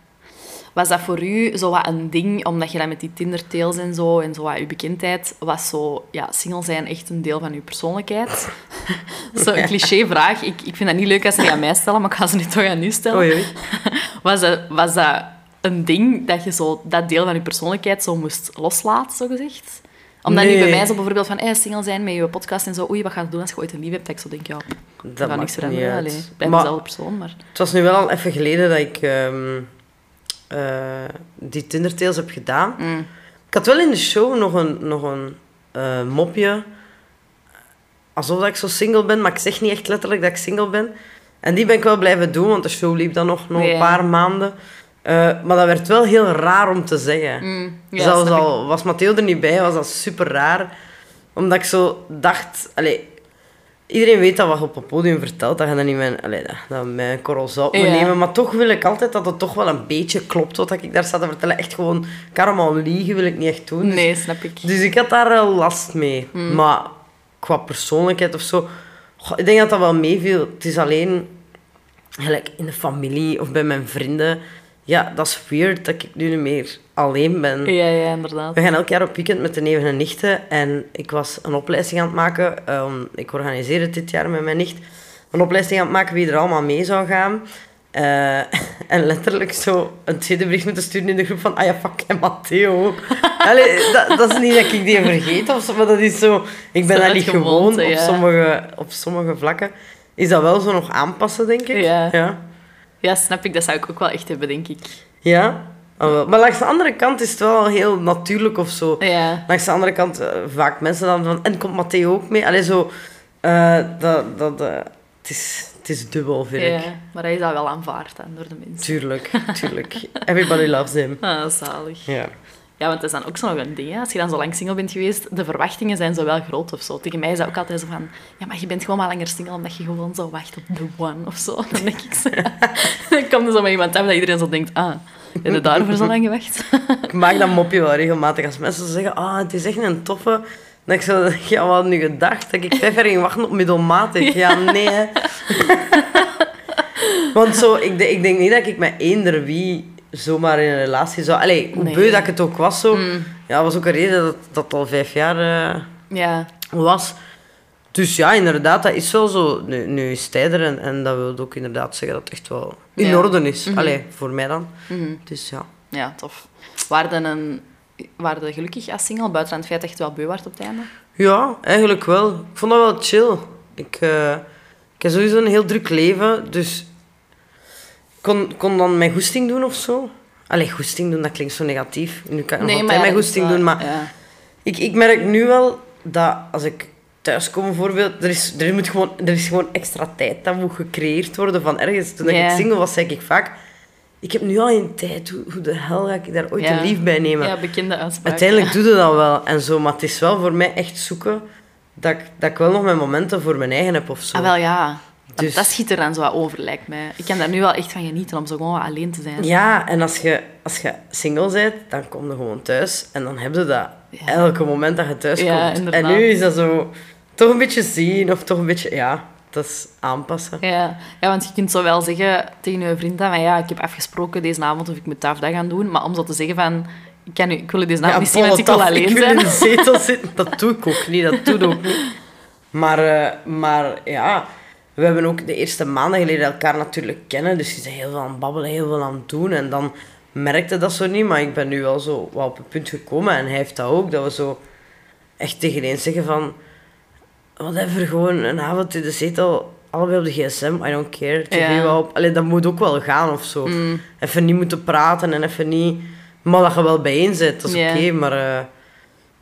Was dat voor u zo wat een ding, omdat je dat met die Tinder-tails en zo, en zo wat je bekendheid, was zo, ja, single zijn echt een deel van je persoonlijkheid? Zo'n cliché-vraag. Ik, ik vind dat niet leuk als ze die aan mij stellen, maar ik ga ze nu toch aan u stellen. Oei. Was dat, was dat een ding dat je zo dat deel van je persoonlijkheid zo moest loslaten, zo gezegd? Omdat nu bij mij zo bijvoorbeeld van hey, single zijn met je podcast en zo, oei, wat ga je doen als je ooit een lief hebt? Dat ik zo denk, ja, dat gaat niks maakt niet veranderen. Allee, blijf Maar dezelfde persoon, maar... het was nu wel al even geleden dat ik ehm, eh, die Tindertails heb gedaan. Mm. Ik had wel in de show nog een, nog een eh, mopje. Alsof dat ik zo single ben, maar ik zeg niet echt letterlijk dat ik single ben. En die ben ik wel blijven doen, want de show liep dan nog, nog een paar maanden. Eh, maar dat werd wel heel raar om te zeggen. Mm, ja, Zelfs snap ik. al was Matteo er niet bij, was dat super raar. Omdat ik zo dacht... Allee, iedereen weet dat wat je op het podium vertelt, dat je dat niet mijn, allee, dat, dat mijn korrel zout moet Ja. nemen. Maar toch wil ik altijd dat het toch wel een beetje klopt wat ik daar sta te vertellen. Echt gewoon, karma liegen wil ik niet echt doen. Dus- Nee, snap ik. Dus ik had daar wel last mee. Hmm. Maar qua persoonlijkheid of zo... goh, ik denk dat dat wel meeviel. Het is alleen... Gelijk in de familie of bij mijn vrienden... Ja, dat is weird dat ik nu niet meer alleen ben. Ja, ja, inderdaad. We gaan elk jaar op weekend met de neven en nichten. En ik was een opleiding aan het maken. ehm, ik organiseer het dit jaar met mijn nicht. Een opleiding aan het maken wie er allemaal mee zou gaan. Eh, en letterlijk zo een tweede bericht moeten sturen in de groep van... Ah ja, fuck, en Matteo ook. Allee, dat, dat is niet dat ik die vergeet of zo, maar dat is zo... Ik ben Zo dat niet gewoon op ja. sommige, op sommige vlakken. is dat wel zo nog aanpassen, denk ik. Ja. Ja. Ja, snap ik. Dat zou ik ook wel echt hebben, denk ik. Ja? Wel. Maar langs de andere kant is het wel heel natuurlijk of zo. Ja. Langs de andere kant, eh, vaak mensen dan van... En komt Matteo ook mee? Allee, zo... eh, dat, dat, eh, het, is, het is dubbel, vind ik. ja. Maar hij is dat wel aanvaard dan, door de mensen. Tuurlijk, tuurlijk. Everybody loves him. Ah, zalig. Ja. Ja, want dat is dan ook zo nog een ding. hè. Als je dan zo lang single bent geweest, de verwachtingen zijn zo wel groot of zo. Tegen mij is dat ook altijd zo van... Ja, maar je bent gewoon maar langer single omdat je gewoon zo wacht op the one of zo. Dan denk ik zo... Dan komt er zo met iemand af dat iedereen zo denkt... Ah, heb je daarvoor zo lang gewacht? Ik maak dat mopje wel regelmatig. Als mensen zeggen, ah, het is echt een toffe... Dan ik zo, ja, wat had nu gedacht? Dat ik vijf jaar ging wachten op middelmatig. Ja, nee, hè. Want zo, ik, ik denk niet dat ik met eender wie zomaar in een relatie zou... Allee, hoe Nee. beu dat ik het ook was, zo. Mm. Ja, was ook een reden dat dat al vijf jaar eh, Ja. was. Dus ja, inderdaad, dat is wel zo. Nu, nu is het en, en dat wil ook inderdaad zeggen dat het echt wel in Ja. orde is. Mhm. Allee, voor mij dan. Mhm. Dus ja. Ja, tof. Waren een... Waren gelukkig als single, buiten het feit dat je het wel beu werd op het einde? Ja, eigenlijk wel. Ik vond dat wel chill. Ik, eh, ik heb sowieso een heel druk leven, dus kon, kon dan mijn goesting doen of zo. Allee, goesting doen, dat klinkt zo negatief. Nu kan ik nog altijd mijn goesting doen, maar Ja. ik, ik merk nu wel dat als ik thuis kom bijvoorbeeld, er is, er, moet gewoon, er is gewoon extra tijd dat moet gecreëerd worden van ergens. Toen ik single was, zei ik vaak, ik heb nu al een tijd, hoe, hoe de hel ga ik daar ooit Ja. een lief bij nemen? ja, bekende uitspraak. Uiteindelijk doe je dat wel en zo, maar het is wel voor mij echt zoeken dat ik, dat ik wel nog mijn momenten voor mijn eigen heb of zo. Ah, wel ja. Dus- Dat schiet er dan zo over, lijkt mij. Ik kan daar nu wel echt van genieten om zo gewoon alleen te zijn. Ja, en als je, als je single bent, dan kom je gewoon thuis en dan heb je dat Ja. elke moment dat je thuis Ja, komt. inderdaad. En nu is dat zo toch een beetje zien of toch een beetje, ja, dat is aanpassen. Ja. ja, want je kunt zo wel zeggen tegen je vriend dan van ja, ik heb afgesproken deze avond of ik moet taf dat gaan doen. Maar om zo te zeggen van ik, kan nu, ik wil deze avond niet zien, want ik wil alleen ik wil zijn. in de zetel zitten, dat doe ik ook niet, dat doe ik ook niet. Maar, eh, maar ja, we hebben ook de eerste maanden geleden elkaar natuurlijk kennen, dus je bent heel veel aan het babbelen, heel veel aan het doen. En dan merkte dat zo niet, maar ik ben nu wel zo wel op het punt gekomen en hij heeft dat ook, dat we zo echt tegen eens zeggen van, whatever, gewoon een avond in de zetel, allebei op de gsm, I don't care, tv Ja. wel op. Allee, dat moet ook wel gaan of zo. Mm, Even niet moeten praten en even niet... Maar dat je wel bijeen zit, dat is oké, maar... eh,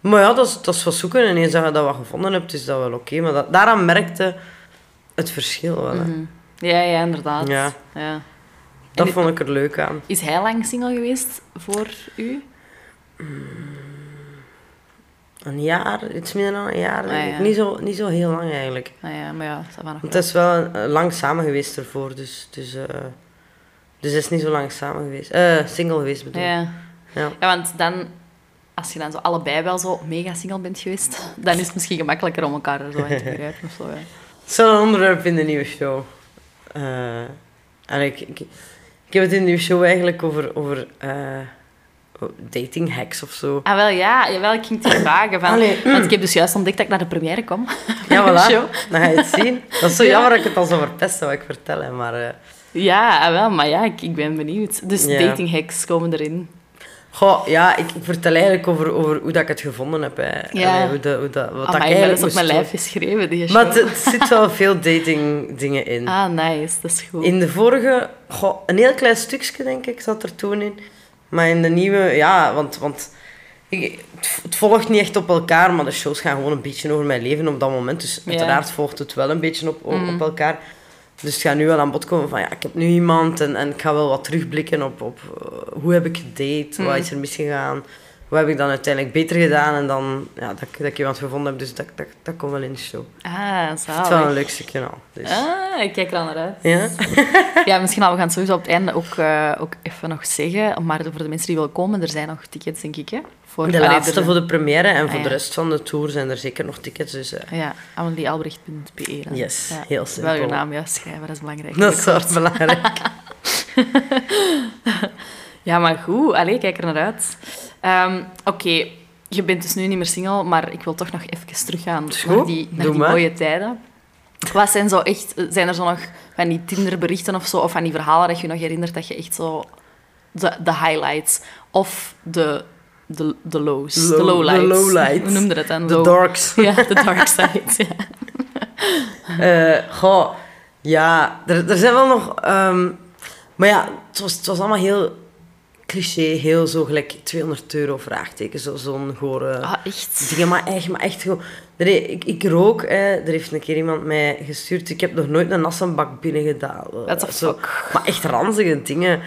maar ja, dat is, dat is wat zoeken. En eens dat je dat wat gevonden hebt, is dat wel oké. Maar dat, daaraan merkte het verschil wel. mhm. Ja, ja, inderdaad. Ja. Ja. Dat vond ik er leuk aan. Is hij lang single geweest voor u? Een jaar, iets meer dan een jaar. Ah, ja. Niet, zo, niet zo heel lang eigenlijk. Nou ja, maar ja, dat nog het is wel eh, lang samen geweest ervoor. Dus, dus, eh, dus het is niet zo lang samen geweest. Eh, single geweest bedoel ik. Ja. Ja. ja, want dan, als je dan zo allebei wel zo mega single bent geweest, dan is het misschien gemakkelijker om elkaar er zo in te begrijpen of zo. Ja. Het is wel een onderwerp in de nieuwe show. Eh, en ik, ik, ik heb het in de nieuwe show eigenlijk over, over eh, dating hacks of zo. Ah, wel ja, jawel, ik ging te vragen. Van, Allee. Want ik heb dus juist ontdekt dat ik naar de première kom. Ja, voilà. show. Dan ga je het zien. Dat is zo Ja. jammer dat ik het al zo verpest wat ik vertel. Maar eh, Ja, ah, wel, maar ja, ik, ik ben benieuwd. Dus Ja. dating hacks komen erin. Goh, ja, ik, ik vertel eigenlijk over, over hoe dat ik het gevonden heb. Hè. Ja. Allee, hoe dat, hoe dat, wat dat ik dat eigenlijk is op mijn lijf geschreven, die show. Maar het, het zit wel veel dating dingen in. Ah, nice, dat is goed. In de vorige, goh, een heel klein stukje denk ik zat er toen in. Maar in de nieuwe, ja, want, want ik, het, het volgt niet echt op elkaar, maar de shows gaan gewoon een beetje over mijn leven op dat moment. Dus Ja. uiteraard volgt het wel een beetje op, op, Mhm. op elkaar. Dus het gaat nu wel aan bod komen van ja, ik heb nu iemand en, en ik ga wel wat terugblikken op, op eh, hoe heb ik gedate, wat is er misgegaan, hoe heb ik dan uiteindelijk beter gedaan en dan ja, dat, ik- dat ik iemand gevonden heb. Dus dat, dat, dat komt wel in de show. Ah, Het is wel een zalig. leuk stukje al. Dus. Ah, ik kijk er al naar uit. Ja? Ja, misschien al, we gaan het sowieso op het einde ook, eh, ook even nog zeggen. Maar voor de mensen die willen komen, er zijn nog tickets, denk ik, hè? Voor, De allee, laatste er- voor de première en voor Ah, de rest van de tour zijn er zeker nog tickets. Dus eh, Ja, ameliealbrecht.be. Yes, Ja, heel Wel simpel. je naam juist schrijven, dat is belangrijk. dat is wel belangrijk. Ja, maar goed. Allee, kijk er naar uit. Ehm, Oké, je bent dus nu niet meer single, maar ik wil toch nog even teruggaan naar die, naar die mooie tijden. Wat zijn zo echt... Zijn er zo nog van die Tinder-berichten of zo, of van die verhalen dat je nog herinnert dat je echt zo... De, de highlights of de, de, de lows, Low- de lowlights. de lowlights. Hoe noemde dat dan? De dorks. Ja, de dark sides, ja. Eh, goh, Ja, er, er zijn wel nog... ehm, maar ja, het was, het was allemaal heel cliché. Heel zo gelijk 200 euro vraagteken. Zo, zo'n gore... Ah, echt? Dingen, maar echt, maar echt gewoon... Ik, ik rook, hè. er heeft een keer iemand mij gestuurd. Ik heb nog nooit een assenbak binnen gedaan. The Zo, fuck? Maar echt ranzige dingen.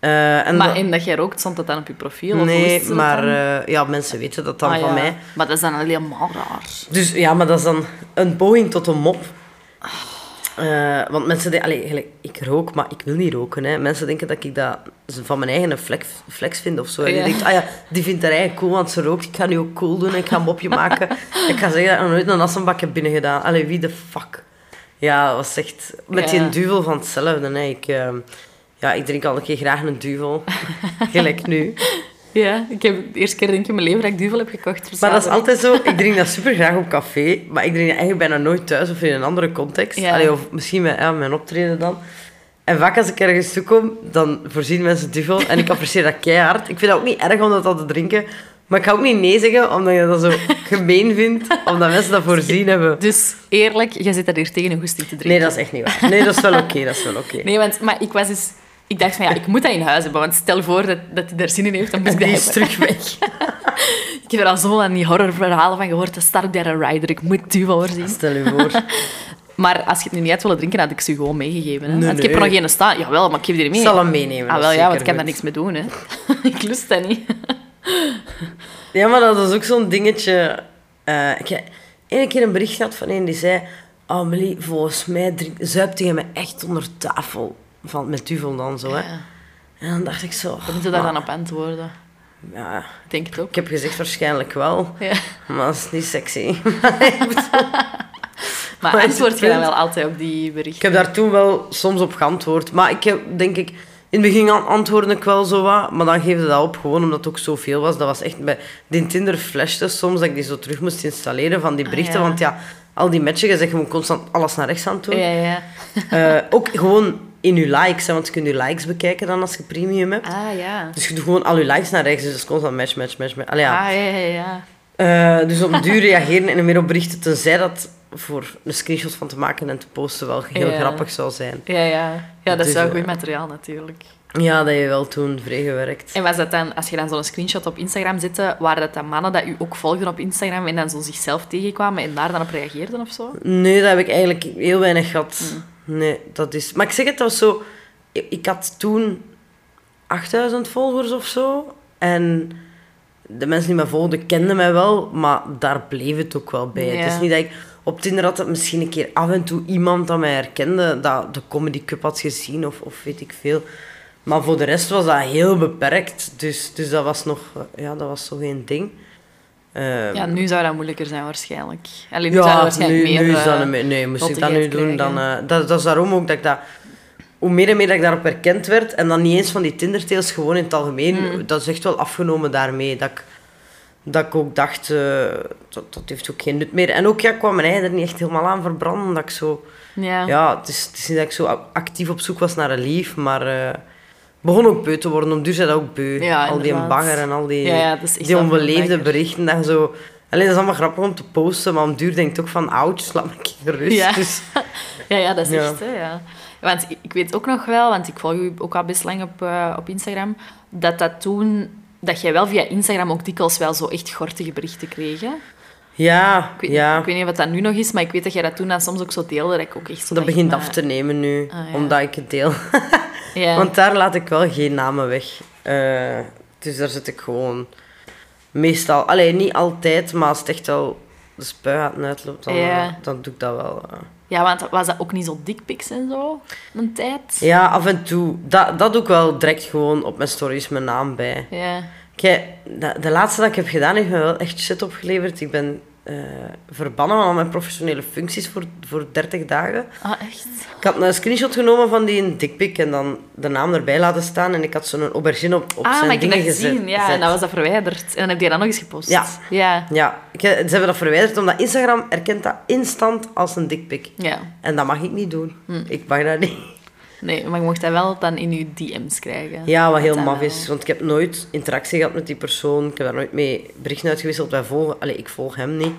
Eh, en Maar dat- en dat jij rookt, stond dat dan op je profiel? nee, is dat maar eh, ja, mensen weten dat dan Ah, van ja. mij. Maar dat is dan helemaal raar. Dus ja, maar dat is dan een poging tot een mop. Eh, want mensen denken, allee, ik rook, maar ik wil niet roken. Hè. Mensen denken dat ik dat van mijn eigen flex, flex vind of zo. En Ja. je denkt, ah ja, die vindt haar eigen cool, want ze rookt. Ik ga nu ook cool doen en ik ga een mopje maken. ik ga zeggen dat ik nog nooit een assenbak heb binnengedaan. Allee, wie de fuck? Ja, dat was echt... Met Ja. die duvel van hetzelfde. Hè. Ik, eh, ja, ik drink al een keer graag een duvel. Gelijk nu. Ja, ik heb de eerste keer denk ik in mijn leven dat ik duvel heb gekocht. Maar dat is altijd zo. Ik drink dat super graag op café, maar ik drink dat eigenlijk bijna nooit thuis of in een andere context. Ja. Allee, of misschien met ja, mijn optreden dan. En vaak als ik ergens toe kom, dan voorzien mensen duvel. En ik apprecieer dat keihard. Ik vind dat ook niet erg om dat al te drinken. Maar ik ga ook niet nee zeggen, omdat je dat zo gemeen vindt. Omdat mensen dat voorzien hebben. Dus eerlijk, jij zit daar hier tegen een goesting te drinken. Nee, dat is echt niet waar. Nee, dat is wel oké. dat is wel oké. Nee, want maar ik was dus... Ik dacht van ja, ik moet dat in huis hebben. Want stel voor dat, dat hij daar zin in heeft, dan moet ik dat Die hebben. terug weg. Ik heb er al zo aan die horrorverhalen van gehoord. De Star Dare Rider, ik moet duvel voorzien. Stel je voor. Maar als je het nu niet had willen drinken, had ik ze gewoon meegegeven. Hè? Nee, want ik heb er nog geen staan. Jawel, maar ik heb die er Ik mee. zal hem meenemen. Ah, wel ja, want ik kan daar niks mee doen. Hè. ik lust dat niet. Ja, maar dat is ook zo'n dingetje. Eh, ik heb één keer een bericht gehad van een die zei... Amelie, volgens mij drink, zuipt je me echt onder tafel. Van, met duvel dan zo, hè. Ja. En dan dacht ik zo... Moeten we daar maar- dan op antwoorden. Ja, Ik denk het ook. ik heb gezegd waarschijnlijk wel. Ja. Maar dat is niet sexy. Maar antwoord je dan wel altijd op die ik berichten? heb daar toen wel soms op geantwoord. Maar ik heb, denk ik... In het begin an- antwoordde ik wel zo wat, maar dan geefde dat op, gewoon omdat het ook zoveel was. Dat was echt bij... Die Tinder flashte soms, dat ik die zo terug moest installeren van die Ah, berichten. ja. Want ja, al die matchen, je zegt gewoon constant alles naar rechts aan doen. Ja, ja. Eh, ook gewoon in je likes, hè, want je kunt je likes bekijken dan als je premium hebt. Ah, ja. Dus je doet gewoon al je likes naar rechts, dus dat is constant match, match, match. match. Allee, ja. Ah, ja, ja, ja. Eh, dus op duur reageren en meer op berichten, tenzij dat voor een screenshot van te maken en te posten wel heel Ja. grappig zou zijn. Ja, ja. ja dat Dus, is wel eh, goed materiaal natuurlijk. Ja, dat je wel toen vrij gewerkt. En was dat dan, als je dan zo'n screenshot op Instagram zette, waren dat dan mannen dat u ook volgden op Instagram en dan zo zichzelf tegenkwamen en daar dan op reageerden of zo? Nee, dat heb ik eigenlijk heel weinig gehad. Nee, dat is... Maar ik zeg het, dat was zo... Ik, had toen 8000 volgers of zo. En de mensen die mij volgden kenden mij wel, maar daar bleef het ook wel bij. Ja. Het is niet dat ik... Op Tinder had het misschien een keer af en toe iemand dat mij herkende, dat de Comedy Cup had gezien of, of weet ik veel. Maar voor de rest was dat heel beperkt. Dus, dus dat was nog... Ja, dat was zo geen ding. Ehm, Ja, nu zou dat moeilijker zijn waarschijnlijk. Alleen nu zou dat ja, waarschijnlijk nu, meer... nu is dat eh, een me- Nee, moest ik dat nu doen, dan... eh, dat, dat is daarom ook dat ik dat... Hoe meer en meer dat ik daarop herkend werd, en dan niet eens van die Tindertails, gewoon in het algemeen, Mm. dat is echt wel afgenomen daarmee. Dat ik, dat ik ook dacht, eh, dat, dat heeft ook geen nut meer. En ook, ja, ik kwam mijn eigen er niet echt helemaal aan verbranden, omdat ik zo... Ja. Ja, het is, het is niet dat ik zo actief op zoek was naar een lief, maar... begon ook beu te worden. Om duur zei dat ook beu. Ja, al die bagger en al die, Ja, die onbeleefde berichten. Dat zo... Alleen dat is allemaal grappig om te posten, maar om duur denk ik ook van... Ouch, laat me een keer rust. Ja. Dus, Ja, ja, dat is echt, hè, ja. Want ik- weet ook nog wel, want ik volg u ook al best lang op, eh, op Instagram, dat dat toen... Dat jij wel via Instagram ook dikwijls wel zo echt gortige berichten kreeg, hè? ja, Ik weet, ja. ik weet niet wat dat nu nog is, maar ik weet dat jij dat toen dan soms ook zo deelde, dat ik ook echt zo dat begint af te nemen nu, Ah, ja. omdat ik het deel. Want daar laat ik wel geen namen weg. Eh, dus daar zit ik gewoon... Meestal... Alleen niet altijd, maar als het echt wel de spuigaten uitloopt, dan, eh, dan doe ik dat wel. eh. Ja, want was dat ook niet zo dickpics en zo, een tijd? Ja, af en toe. Dat, dat doe ik wel direct gewoon op mijn stories mijn naam bij. Ja. Kijk, de, de laatste dat ik heb gedaan heeft me wel echt shit opgeleverd. Ik ben eh, verbannen van al mijn professionele functies voor, voor 30 dagen. Ah, echt? Ik had een screenshot genomen van die dikpik en dan de naam erbij laten staan. En ik had zo'n aubergine op, op ah, zijn maar ik heb dingen gezet. gezien. Ja, en dan was dat verwijderd. En dan heb je dat nog eens gepost. Ja. Ja. Ja, ik, ze hebben dat verwijderd omdat Instagram erkent dat instant als een dikpik. Ja. En dat mag ik niet doen. Hm. Ik mag dat niet. Nee, maar je mocht dat wel dan in je DM's krijgen. Ja, wat heel maf wel. is. Want ik heb nooit interactie gehad met die persoon. Ik heb daar nooit mee berichten uitgewisseld. Wij volgen... Allee, ik volg hem niet.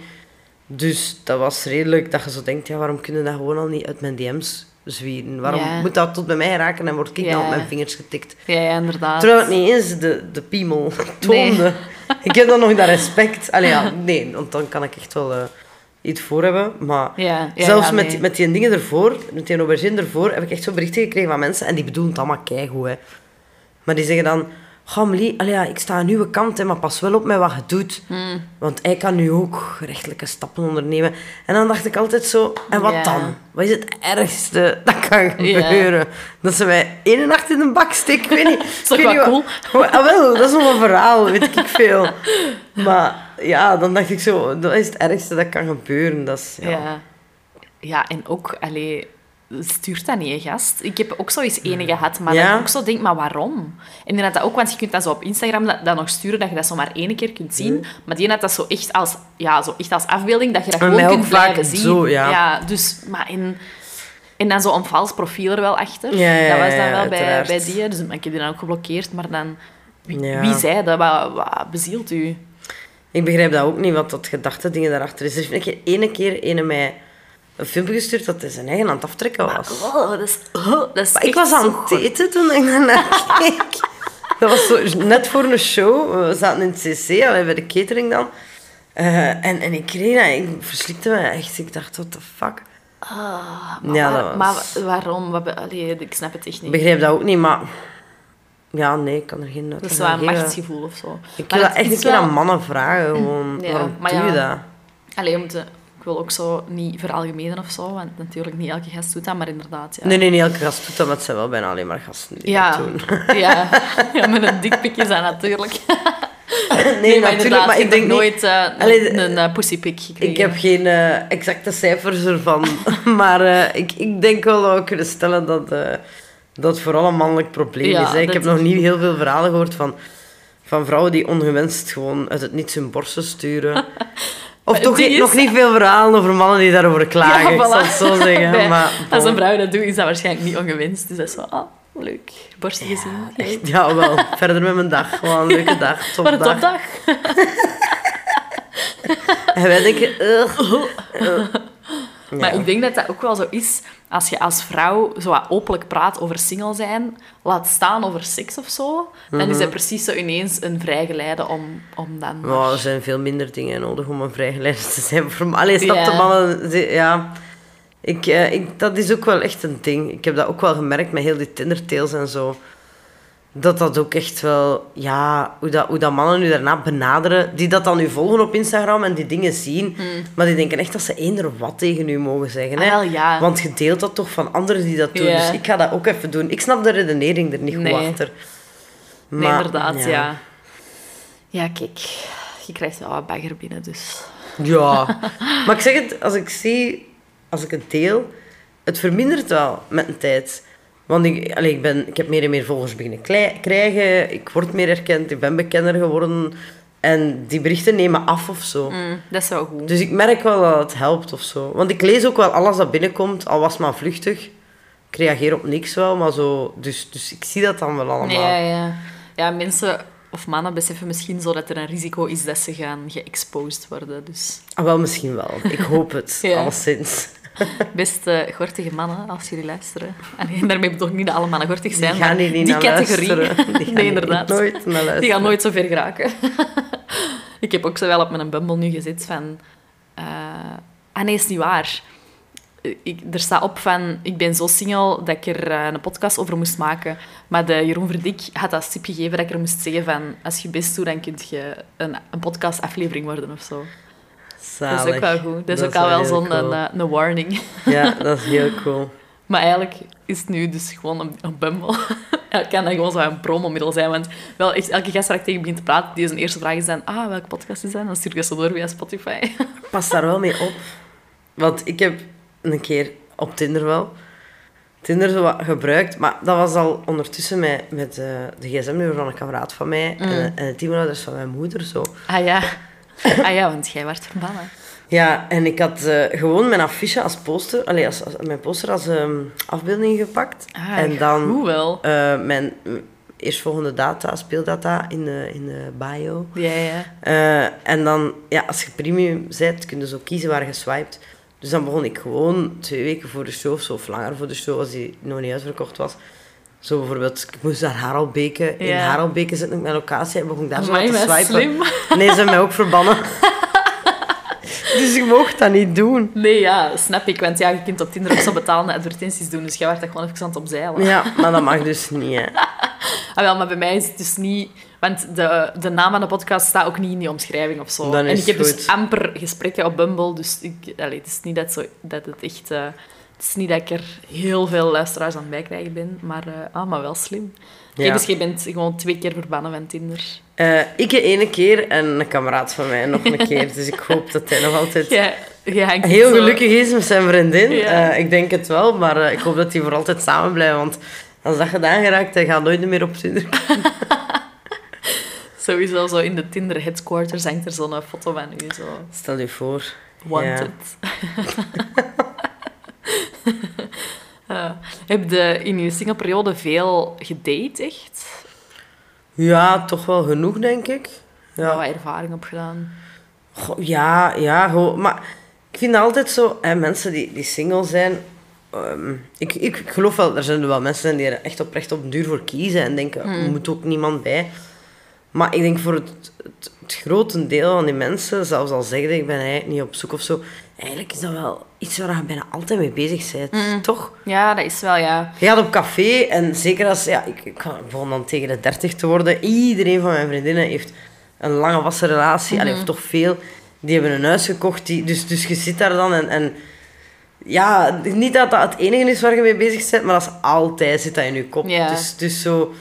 Dus dat was redelijk dat je zo denkt, ja, waarom kunnen dat gewoon al niet uit mijn DM's zwieren? Waarom Ja. moet dat tot bij mij raken en word ik Ja. dan op mijn vingers getikt? Ja, ja, inderdaad. Terwijl het niet eens de, de piemel toonde. Ik heb dan nog dat respect. Allee, ja, nee, want dan kan ik echt wel eh, iets voor hebben. Maar Ja, ja, zelfs ja, met, nee. met die dingen ervoor, met die aubergine ervoor, heb ik echt zo berichten gekregen van mensen. En die bedoelen het allemaal keigoed, hè. Maar die zeggen dan... Allee, ja, ik sta aan uw kant, hè, maar pas wel op met wat je doet. Hmm. Want hij kan nu ook rechtelijke stappen ondernemen. En dan dacht ik altijd zo... En wat dan? Wat is het ergste dat kan gebeuren? Dat ze mij één nacht in een bak steken? Ik weet niet. is toch ik weet wel wat- Ah, wel, dat is nog een verhaal, weet ik veel. Maar ja, dan dacht ik zo... Dat is het ergste dat kan gebeuren. Dat is, ja. Ja. ja, en ook, allee, stuurt dat niet, gast. Ik heb ook zo eens ene gehad, maar Ja? ik ook zo denk, maar waarom? En inderdaad dat ook, want je kunt dat zo op Instagram dat, dat nog sturen, dat je dat zo maar één keer kunt zien. Maar die had dat zo echt als, ja, zo echt als afbeelding, dat je dat Bij gewoon kunt blijven zien. zo, ja. dus, maar in... En dan zo'n vals profiel er wel achter. Ja, dat was dan wel bij, bij die. Dus ik heb die dan ook geblokkeerd. Maar dan... Wie zei dat? Wat, wat bezielt u? Ik begrijp dat ook niet, wat dat gedachte dingen daarachter is. Er een keer, ene keer ene mij een filmpje gestuurd dat hij zijn eigen aan het aftrekken was. Oh, dat is... oh, dat is Maar ik was aan het eten toen ik daarnaar keek. Dat was zo, net voor een show. We zaten in het CC, bij de catering dan. Eh, en, en ik kreeg dat, ik verslikte me echt. Ik dacht, what the fuck. Ah, maar, Ja, waar- dat was- maar waarom? Allee, ik snap het echt Ik niet. begrijp dat ook niet, maar... Ja, nee, ik kan er geen Dat is wel een machtsgevoel of zo. Ik wil dat echt is een keer wel- aan mannen vragen, gewoon. Ja, Waarom doe je ja. dat? Allee, om te, ik wil ook zo niet veralgemenen of zo, want natuurlijk niet elke gast doet dat, maar inderdaad, ja. Nee, nee, niet elke gast doet dat, maar het zijn wel bijna alleen maar gasten die ja, dat doen. ja, ja, met een dikpik is dat natuurlijk. Nee, maar natuurlijk, maar ik denk niet... nooit eh, Allee, een, een eh, pussypik gekregen. Ik heb geen eh, exacte cijfers ervan, maar eh, ik, ik denk wel dat we kunnen stellen dat dat vooral een mannelijk probleem Ja, is. Hè. Ik heb nog niet heel veel verhalen gehoord van, van vrouwen die ongewenst gewoon uit het niets hun borsten sturen. Of het toch is- nog niet veel verhalen over mannen die daarover klagen, ik zal het zo zeggen. Maar, Als een vrouw dat doet, is dat waarschijnlijk niet ongewenst. Dus dat is zo, ah, leuk, borstje gezien. Ja, wel. Verder met mijn dag. Gewoon een leuke dag. Wat een Topdag. topdag. En wij denken... ugh, ugh. Maar ik denk dat dat ook wel zo is, als je als vrouw zo wat openlijk praat over single zijn, laat staan over seks of zo, dan is dat precies zo ineens een vrijgeleide om, om dan... maar- er zijn veel minder dingen nodig om een vrijgeleide te zijn. Voor Allee, snap Ja. de mannen... Ja. Ik, eh, ik, dat is ook wel echt een ding. Ik heb dat ook wel gemerkt met heel die Tinder-tales en zo. Dat dat ook echt wel... Ja, hoe dat, hoe dat mannen nu daarna benaderen. Die dat dan nu volgen op Instagram en die dingen zien. Maar die denken echt dat ze eender wat tegen u mogen zeggen. Hè? Hmm. Ah, ja. Want je deelt dat toch van anderen die dat doen. Dus ik ga dat ook even doen. Ik snap de redenering er niet goed Nee. achter. nee, Maar, inderdaad, ja. ja. kijk, je krijgt wel wat bagger binnen, dus... Ja, maar ik zeg het, als ik zie, als ik het deel, het vermindert wel met een tijd. Want ik, allee, ik, ben, ik heb meer en meer volgers beginnen krijgen, ik word meer erkend, ik ben bekender geworden. En die berichten nemen af of zo. Mm, dat is wel goed. Dus ik merk wel dat het helpt of zo. Want ik lees ook wel alles dat binnenkomt, al was het maar vluchtig. Ik reageer op niks wel, maar zo... Dus, dus ik zie dat dan wel allemaal. Ja, ja. ja, mensen of mannen beseffen misschien zo dat er een risico is dat ze gaan geëxposed worden. Dus Ah, wel, misschien wel. Ik hoop het, Ja. alleszins. beste gortige mannen, als jullie luisteren. En daarmee bedoel ik niet dat alle mannen gortig zijn, Die gaan maar hier niet die categorie. Die gaan nee, inderdaad. nooit. Die gaan nooit zo ver geraken. ik heb ook zo wel op mijn Bumble nu gezet van... eh ah nee, is niet waar. Ik, er staat op van, ik ben zo single dat ik er eh, een podcast over moest maken. Maar de Jeroen Verdik had dat tip gegeven dat ik er moest zeggen van, als je best doet, dan kun je een, een podcastaflevering worden of zo. Dat is ook wel goed. Dat is Dat ook is al wel zo'n cool. een, een warning. Ja, dat is heel cool. Maar eigenlijk is het nu dus gewoon een, een Bumble. Ja, kan dat gewoon zo een promomiddel zijn. Want wel, echt, elke gast waar ik tegen begin te praten, die zijn eerste vraag is dan, ah, welke podcast is dat? Dan stuur ik zo door via Spotify. Pas daar wel mee op. Want ik heb een keer op Tinder wel Tinder zo wat gebruikt, maar dat was al ondertussen met, met eh, de gsm-nummer van een kameraad van mij Mm. en, en het e-mailadres van mijn moeder. Zo. Ah ja. Ah ja, want jij werd verbannen. Ja, en ik had eh, gewoon mijn affiche als poster, allee, als, als, mijn poster als ehm, afbeelding gepakt. Ah, en dan Hoe wel. eh, mijn eerstvolgende data, speeldata in de, in de bio. Ja, ja. Eh, en dan, ja, als je premium bent, kun je zo kiezen waar je swipet. Dus dan begon ik gewoon twee weken voor de show, of zo, of langer voor de show, als die nog niet uitverkocht was. Zo bijvoorbeeld, ik moest naar Harelbeke. In. Harelbeke zit ik mijn locatie en begon ik daar zo Amai, te swipen. slim. Nee, ze hebben mij ook verbannen. dus ik mocht dat niet doen. Nee, ja, snap ik. Want ja, je kunt op Tinder ook zo betalende advertenties doen. Dus jij werd dat gewoon even aan het opzeilen. Ja, maar dat mag dus niet, hè. Ah, wel, maar bij mij is het dus niet... Want de, de naam van de podcast staat ook niet in die omschrijving of zo. En ik heb dus amper gesprekken op Bumble. Dus ik, het is niet dat, zo, dat het echt... eh, het is niet dat ik er heel veel luisteraars aan bijkrijgen ben. Maar, eh, ah, maar wel slim. Ja. dus jij bent gewoon twee keer verbannen van Tinder. Eh, ik ene keer en een kameraad van mij nog een keer. Dus ik hoop dat hij nog altijd hangt heel zo- gelukkig is met zijn vriendin. Ja. Eh, ik denk het wel, maar ik hoop dat die voor altijd samen blijven. Want als dat gedaan geraakt, hij gaat nooit meer op Tinder. Sowieso zo in de Tinder headquarters hangt er zo'n foto van u. Zo. Stel je voor. Wanted. Eh, heb je in je singleperiode veel gedate, echt? Ja, toch wel genoeg, denk ik. Ja. Wat ervaring opgedaan? Goh, ja, ja. Maar ik vind altijd zo, hè, mensen die, die single zijn. ehm, ik, ik, ik geloof wel, er zijn wel mensen die er echt oprecht op duur voor kiezen en denken, Hmm. er moet ook niemand bij. Maar ik denk voor het, het, het grote deel van die mensen, zelfs al zeggen ik ben eigenlijk niet op zoek of zo, eigenlijk is dat wel iets waar je bijna altijd mee bezig bent, Hmm. toch? Ja, dat is wel, ja. Je gaat op café en zeker als, ja, ik, ik begon dan tegen de 30 te worden, iedereen van mijn vriendinnen heeft een lange wassen relatie, allee, of toch veel. Die hebben een huis gekocht, die, dus, dus je zit daar dan en, en ja, niet dat dat het enige is waar je mee bezig bent, maar dat is altijd zit dat in je kop. Dus, dus zo,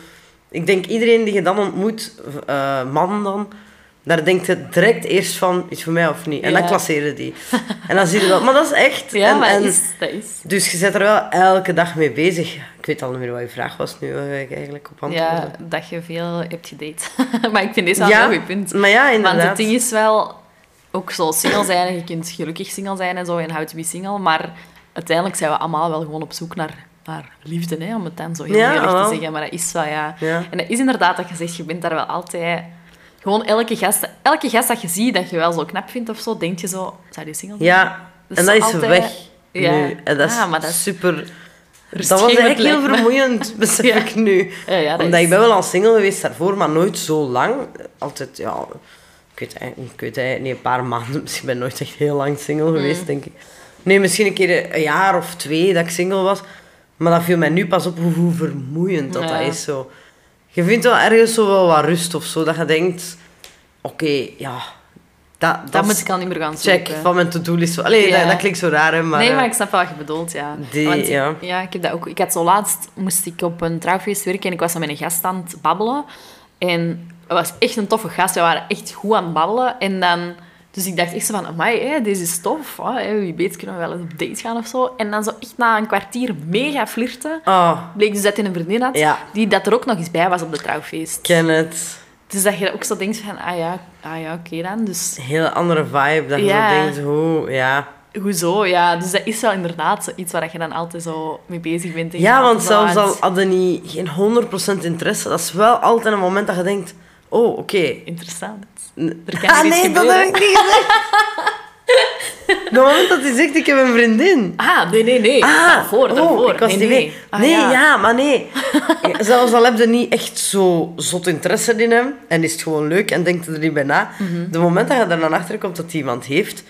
ik denk iedereen die je dan ontmoet, eh, man dan, daar denkt je direct eerst van, is voor mij of niet? En Ja. dan klasseren die. en dan zie je dat, maar dat is echt. Ja, en, maar en- dat is, dat is. dus je zit er wel elke dag mee bezig. Ik weet al niet meer wat je vraag was nu, waar ik eigenlijk op antwoordde. Ja, dat je veel hebt gedate. maar ik vind deze wel een Ja, goed punt. maar ja, Want inderdaad. het ding is wel, ook zo single zijn, je kunt gelukkig single zijn en zo, en how to be single, maar uiteindelijk zijn we allemaal wel gewoon op zoek naar, naar liefde, hè, om het dan zo heel Ja, eerlijk te zeggen. Maar dat is wel, ja... Ja. En dat is inderdaad dat je zegt, je bent daar wel altijd... Gewoon elke gast, elke gast dat je ziet, dat je wel zo knap vindt of zo, denk je zo, zou die single zijn? Ja, Dus en dat is altijd- weg Ja. nu. En dat is Ah, maar dat is super... Dat was eigenlijk heel vermoeiend, besef Ja. ik nu. Ja, ja, dat Omdat is- ik ben wel al single geweest daarvoor, maar nooit zo lang. Altijd, ja... Ik weet, eigenlijk- ik weet niet, een paar maanden. Misschien ben ik nooit echt heel lang single Mm. geweest, denk ik. Nee, misschien een keer een jaar of twee dat ik single was. Maar dat viel mij nu pas op hoe, vermoeiend dat, dat is. Zo. Je vindt wel ergens zo wel wat rust of zo. Dat je denkt... Oké, ja... Dat, dat, Dat is- moet ik al niet meer gaan check zoeken. van mijn to-do-list. Allee, Ja. dat, dat klinkt zo raar, hè, maar... nee, eh, maar ik snap wel wat je bedoelt, ja. Die- Want, ja. ik heb dat ook. Ik had zo laatst, moest ik op een trouwfeest werken en ik was dan met een gast aan het babbelen. En het was echt een toffe gast. We waren echt goed aan het babbelen. En dan... Dus ik dacht echt zo van, amai, hè, deze is tof. Hè, wie weet kunnen we wel eens op date gaan of zo. En dan zo echt na een kwartier mega flirten. Oh, Bleek dus dat hij een vriendin had, Ja. die dat er ook nog eens bij was op de trouwfeest. ken het. Dus dat je ook zo denkt van, ah ja, ah ja oké dan. Dus Een hele andere vibe. Dat je Ja. zo denkt, hoe... Ja, hoezo? Ja, dus dat is wel inderdaad iets waar je dan altijd zo mee bezig bent. en ja want zelfs al hadden niet geen 100% interesse, dat is wel altijd een moment dat je denkt... Oh, oké. Interessant. Er kan Ah, nee, dat heb ik niet gezegd. Het moment dat hij zegt, ik heb een vriendin. Ah, nee, nee, nee. Ah, daarvoor, oh, daarvoor. ik was nee, nee. Ah, nee, ja. ja. maar nee. Zelfs al heb je niet echt zo zot interesse in hem en is het gewoon leuk en denkt er niet bij na, Mhm. de moment dat je er dan achter komt dat hij iemand heeft,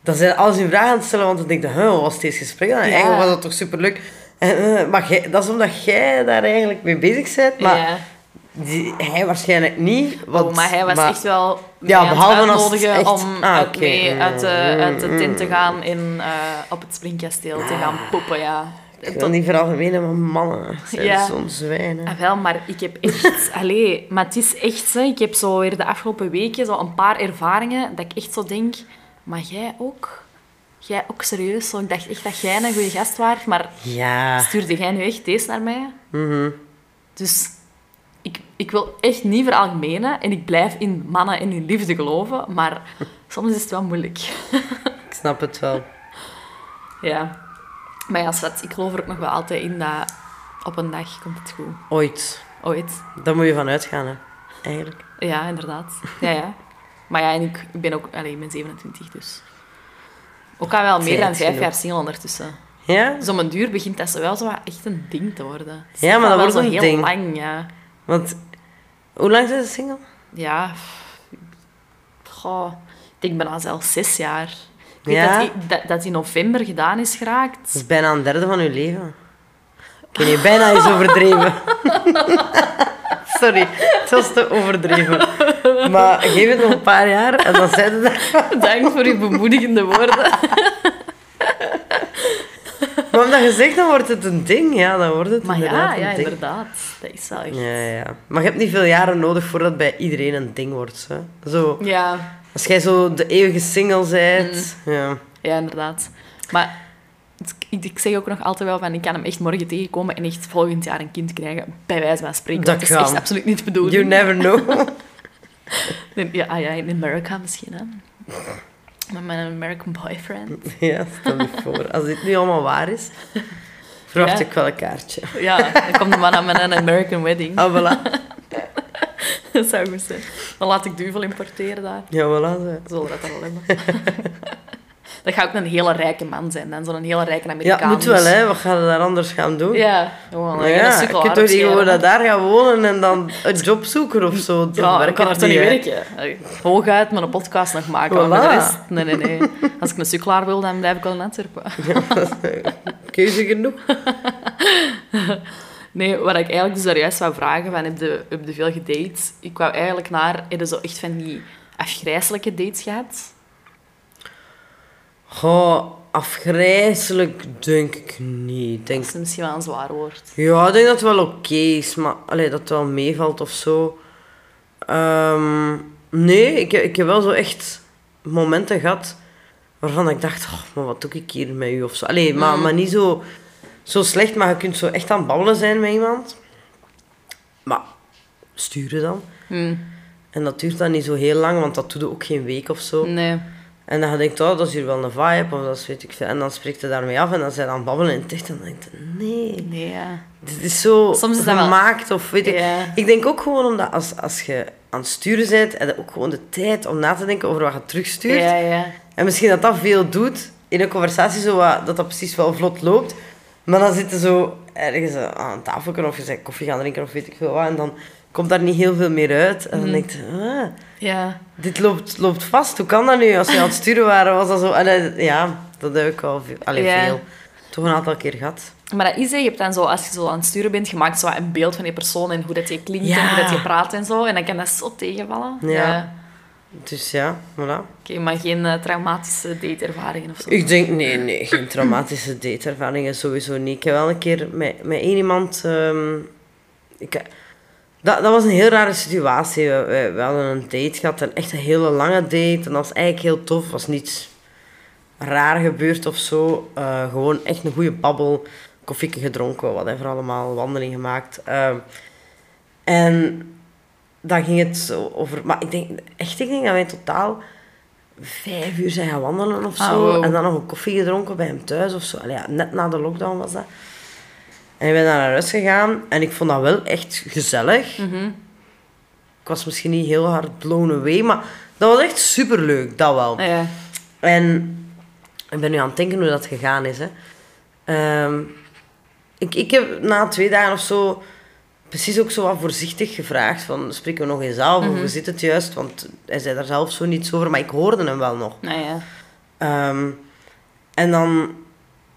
dan zijn alles in vraag aan het stellen, want dan denk je, huh, wat was deze gesprek dan? Ja. Eigenlijk was dat toch superleuk. En, eh, maar jij, dat is omdat jij daar eigenlijk mee bezig bent, maar Ja. Die, hij waarschijnlijk niet. Want, Oh, maar hij was echt wel Ja, behalve als echt- om Ah, mee uit de, uit de Mm, tent te mm, gaan en eh, op het springkasteel te gaan poppen, ja. Ik wil niet veralgemenen, maar mannen zijn Ja. zo'n zwijnen. Ah, wel, maar ik heb echt... Allee, maar het is echt zo. Ik heb zo weer de afgelopen weken zo een paar ervaringen dat ik echt zo denk... Maar jij ook? Jij ook serieus? Zo, ik dacht echt dat jij een goede gast waart, maar Ja. stuurde jij nu echt deze naar mij? Mhm. Dus ik, ik wil echt niet veralgemenen en ik blijf in mannen en in liefde geloven, maar soms is het wel moeilijk. Ik snap het wel. Ja. Maar ja, schat, ik geloof er ook nog wel altijd in dat op een dag komt het goed. Ooit. Ooit. Daar moet je van uitgaan, hè. Eigenlijk. Ja, inderdaad. Ja, ja. Maar ja, en ik, ik ben ook... Allee, ik ben 27, dus... Ook al wel meer dan vijf jaar single ondertussen. Ja? Dus om een duur begint dat zo wel zo echt een ding te worden. Het Ja, maar dat wordt zo een heel ding. lang, ja. Want, hoe lang zijn ze single? Ja. Goh, ik denk bijna zelfs zes jaar. Ik weet Ja? dat, die, dat, dat die in november gedaan is geraakt. Dat is bijna een derde van uw leven. Oké, nee, bijna is overdreven. Sorry, het was te overdreven. Maar geef het nog een paar jaar en dan zijn het er. Dank voor uw bemoedigende woorden. Maar omdat je zegt, dan wordt het een ding. Ja, dan wordt het Maar inderdaad ja, een ja, ding. inderdaad. Dat is wel echt... Ja, ja. Maar je hebt niet veel jaren nodig voordat bij iedereen een ding wordt. Hè? Zo, Ja, als jij zo de eeuwige single bent. Mm. Ja. ja, inderdaad. Maar ik, ik zeg ook nog altijd wel van, ik kan hem echt morgen tegenkomen en echt volgend jaar een kind krijgen. Bij wijze van spreken. Dat is echt absoluut niet de bedoeling. You never know. In- Ja, ah ja, in Amerika misschien, hè. Met mijn American boyfriend. ja, stel je voor. Als dit nu allemaal waar is, verwacht Ja. ik wel een kaartje. Ja, dan komt de man aan mijn American wedding. Ah, voilà. Dat zou goed zijn. Dan laat ik duvel importeren daar. Ja, voilà. zo. Zullen we dat dan wel hebben. Dat gaat ook een hele rijke man zijn. Dan zo'n hele rijke Amerikaan. Ja, moet wel, dus- hè. Wat gaan we daar anders gaan doen? Ja, gewoon Maar een ja, toch niet opscheren. gewoon daar gaan wonen en dan een job zoeken of zo? Ja, ik kan er toch niet werken. Hooguit met een podcast nog maken, maar Voilà. de rest... Nee, nee, nee. Als ik een sukkelaar wil, dan blijf ik wel in Antwerpen. Keuze genoeg. Nee, wat ik eigenlijk dus daar juist wou vragen, van, heb je, heb je veel gedate? Ik wou eigenlijk naar... Heb je zo echt van die afgrijzelijke dates gehad? Goh, afgrijzelijk denk ik niet. Denk, Dat is misschien wel een zwaar woord. ja, ik denk dat het wel oké is, maar allee, dat het wel meevalt of zo. Ehm, nee, ik, heb- ik heb wel zo echt momenten gehad waarvan ik dacht, oh, maar wat doe ik hier met u of zo. Allee, maar, Mm. maar niet zo, zo slecht, maar je kunt zo echt aan babbelen zijn met iemand. Maar sturen dan. Hm, En dat duurt dan niet zo heel lang, want dat doet ook geen week of zo. Nee. En dan denk je, oh, dat is hier wel een vibe, of dat is weet ik veel. En dan spreekt hij daarmee af en dan zijn ze aan het babbelen en echt, dan denk je, nee, Nee, ja. dit is zo Soms is gemaakt of weet ik. Ja. Ik denk ook gewoon omdat als, als je aan het sturen bent, je ook gewoon de tijd om na te denken over wat je terugstuurt. Ja, ja. En misschien dat dat veel doet in een conversatie, zo wat, dat dat precies wel vlot loopt. Maar dan zitten zo ergens aan een tafeltje of je zegt koffie gaan drinken of weet ik veel wat. En dan komt daar niet heel veel meer uit. En dan Mhm. denk je, ah, Ja. dit loopt, loopt vast. Hoe kan dat nu? Als je aan het sturen waren, was dat zo... En, ja, dat heb ik al veel, allee, Ja. veel. Toch een aantal keer gehad. Maar dat is, hè, je hebt dan zo, als je zo aan het sturen bent, je maakt zo een beeld van die persoon en hoe dat je klinkt Ja. en hoe dat je praat en zo. En dan kan dat zo tegenvallen. Ja. Dus ja, voilà. Oké, maar geen eh, traumatische dateervaringen of zo. Ik denk, nee, nee, geen traumatische dateervaringen sowieso niet. Ik heb wel een keer met, met één iemand... ehm, ik, dat, dat was een heel rare situatie. We, we, we hadden een date gehad, een echt een hele lange date. En dat was eigenlijk heel tof. was niets raar gebeurd of zo. Eh, gewoon echt een goede babbel. Koffieke gedronken, whatever allemaal. Wandeling gemaakt. Ehm, en dan ging het zo over... Maar ik denk, echt, ik denk dat wij totaal vijf uur zijn gaan wandelen of zo. Ah, wow. En dan nog een koffie gedronken bij hem thuis of zo. Allee, ja, net na de lockdown was dat. En ik ben naar huis gegaan. En ik vond dat wel echt gezellig. Mhm. Ik was misschien niet heel hard blown away, maar dat was echt superleuk, dat wel. Ah, ja. En ik ben nu aan het denken hoe dat gegaan is. Hè. Ehm, ik, ik heb na twee dagen of zo precies ook zo wat voorzichtig gevraagd van spreken we nog eens af of Mhm. hoe zit het juist? Want hij zei daar zelf zo niets over, maar ik hoorde hem wel nog. Nou ja. Ehm, en dan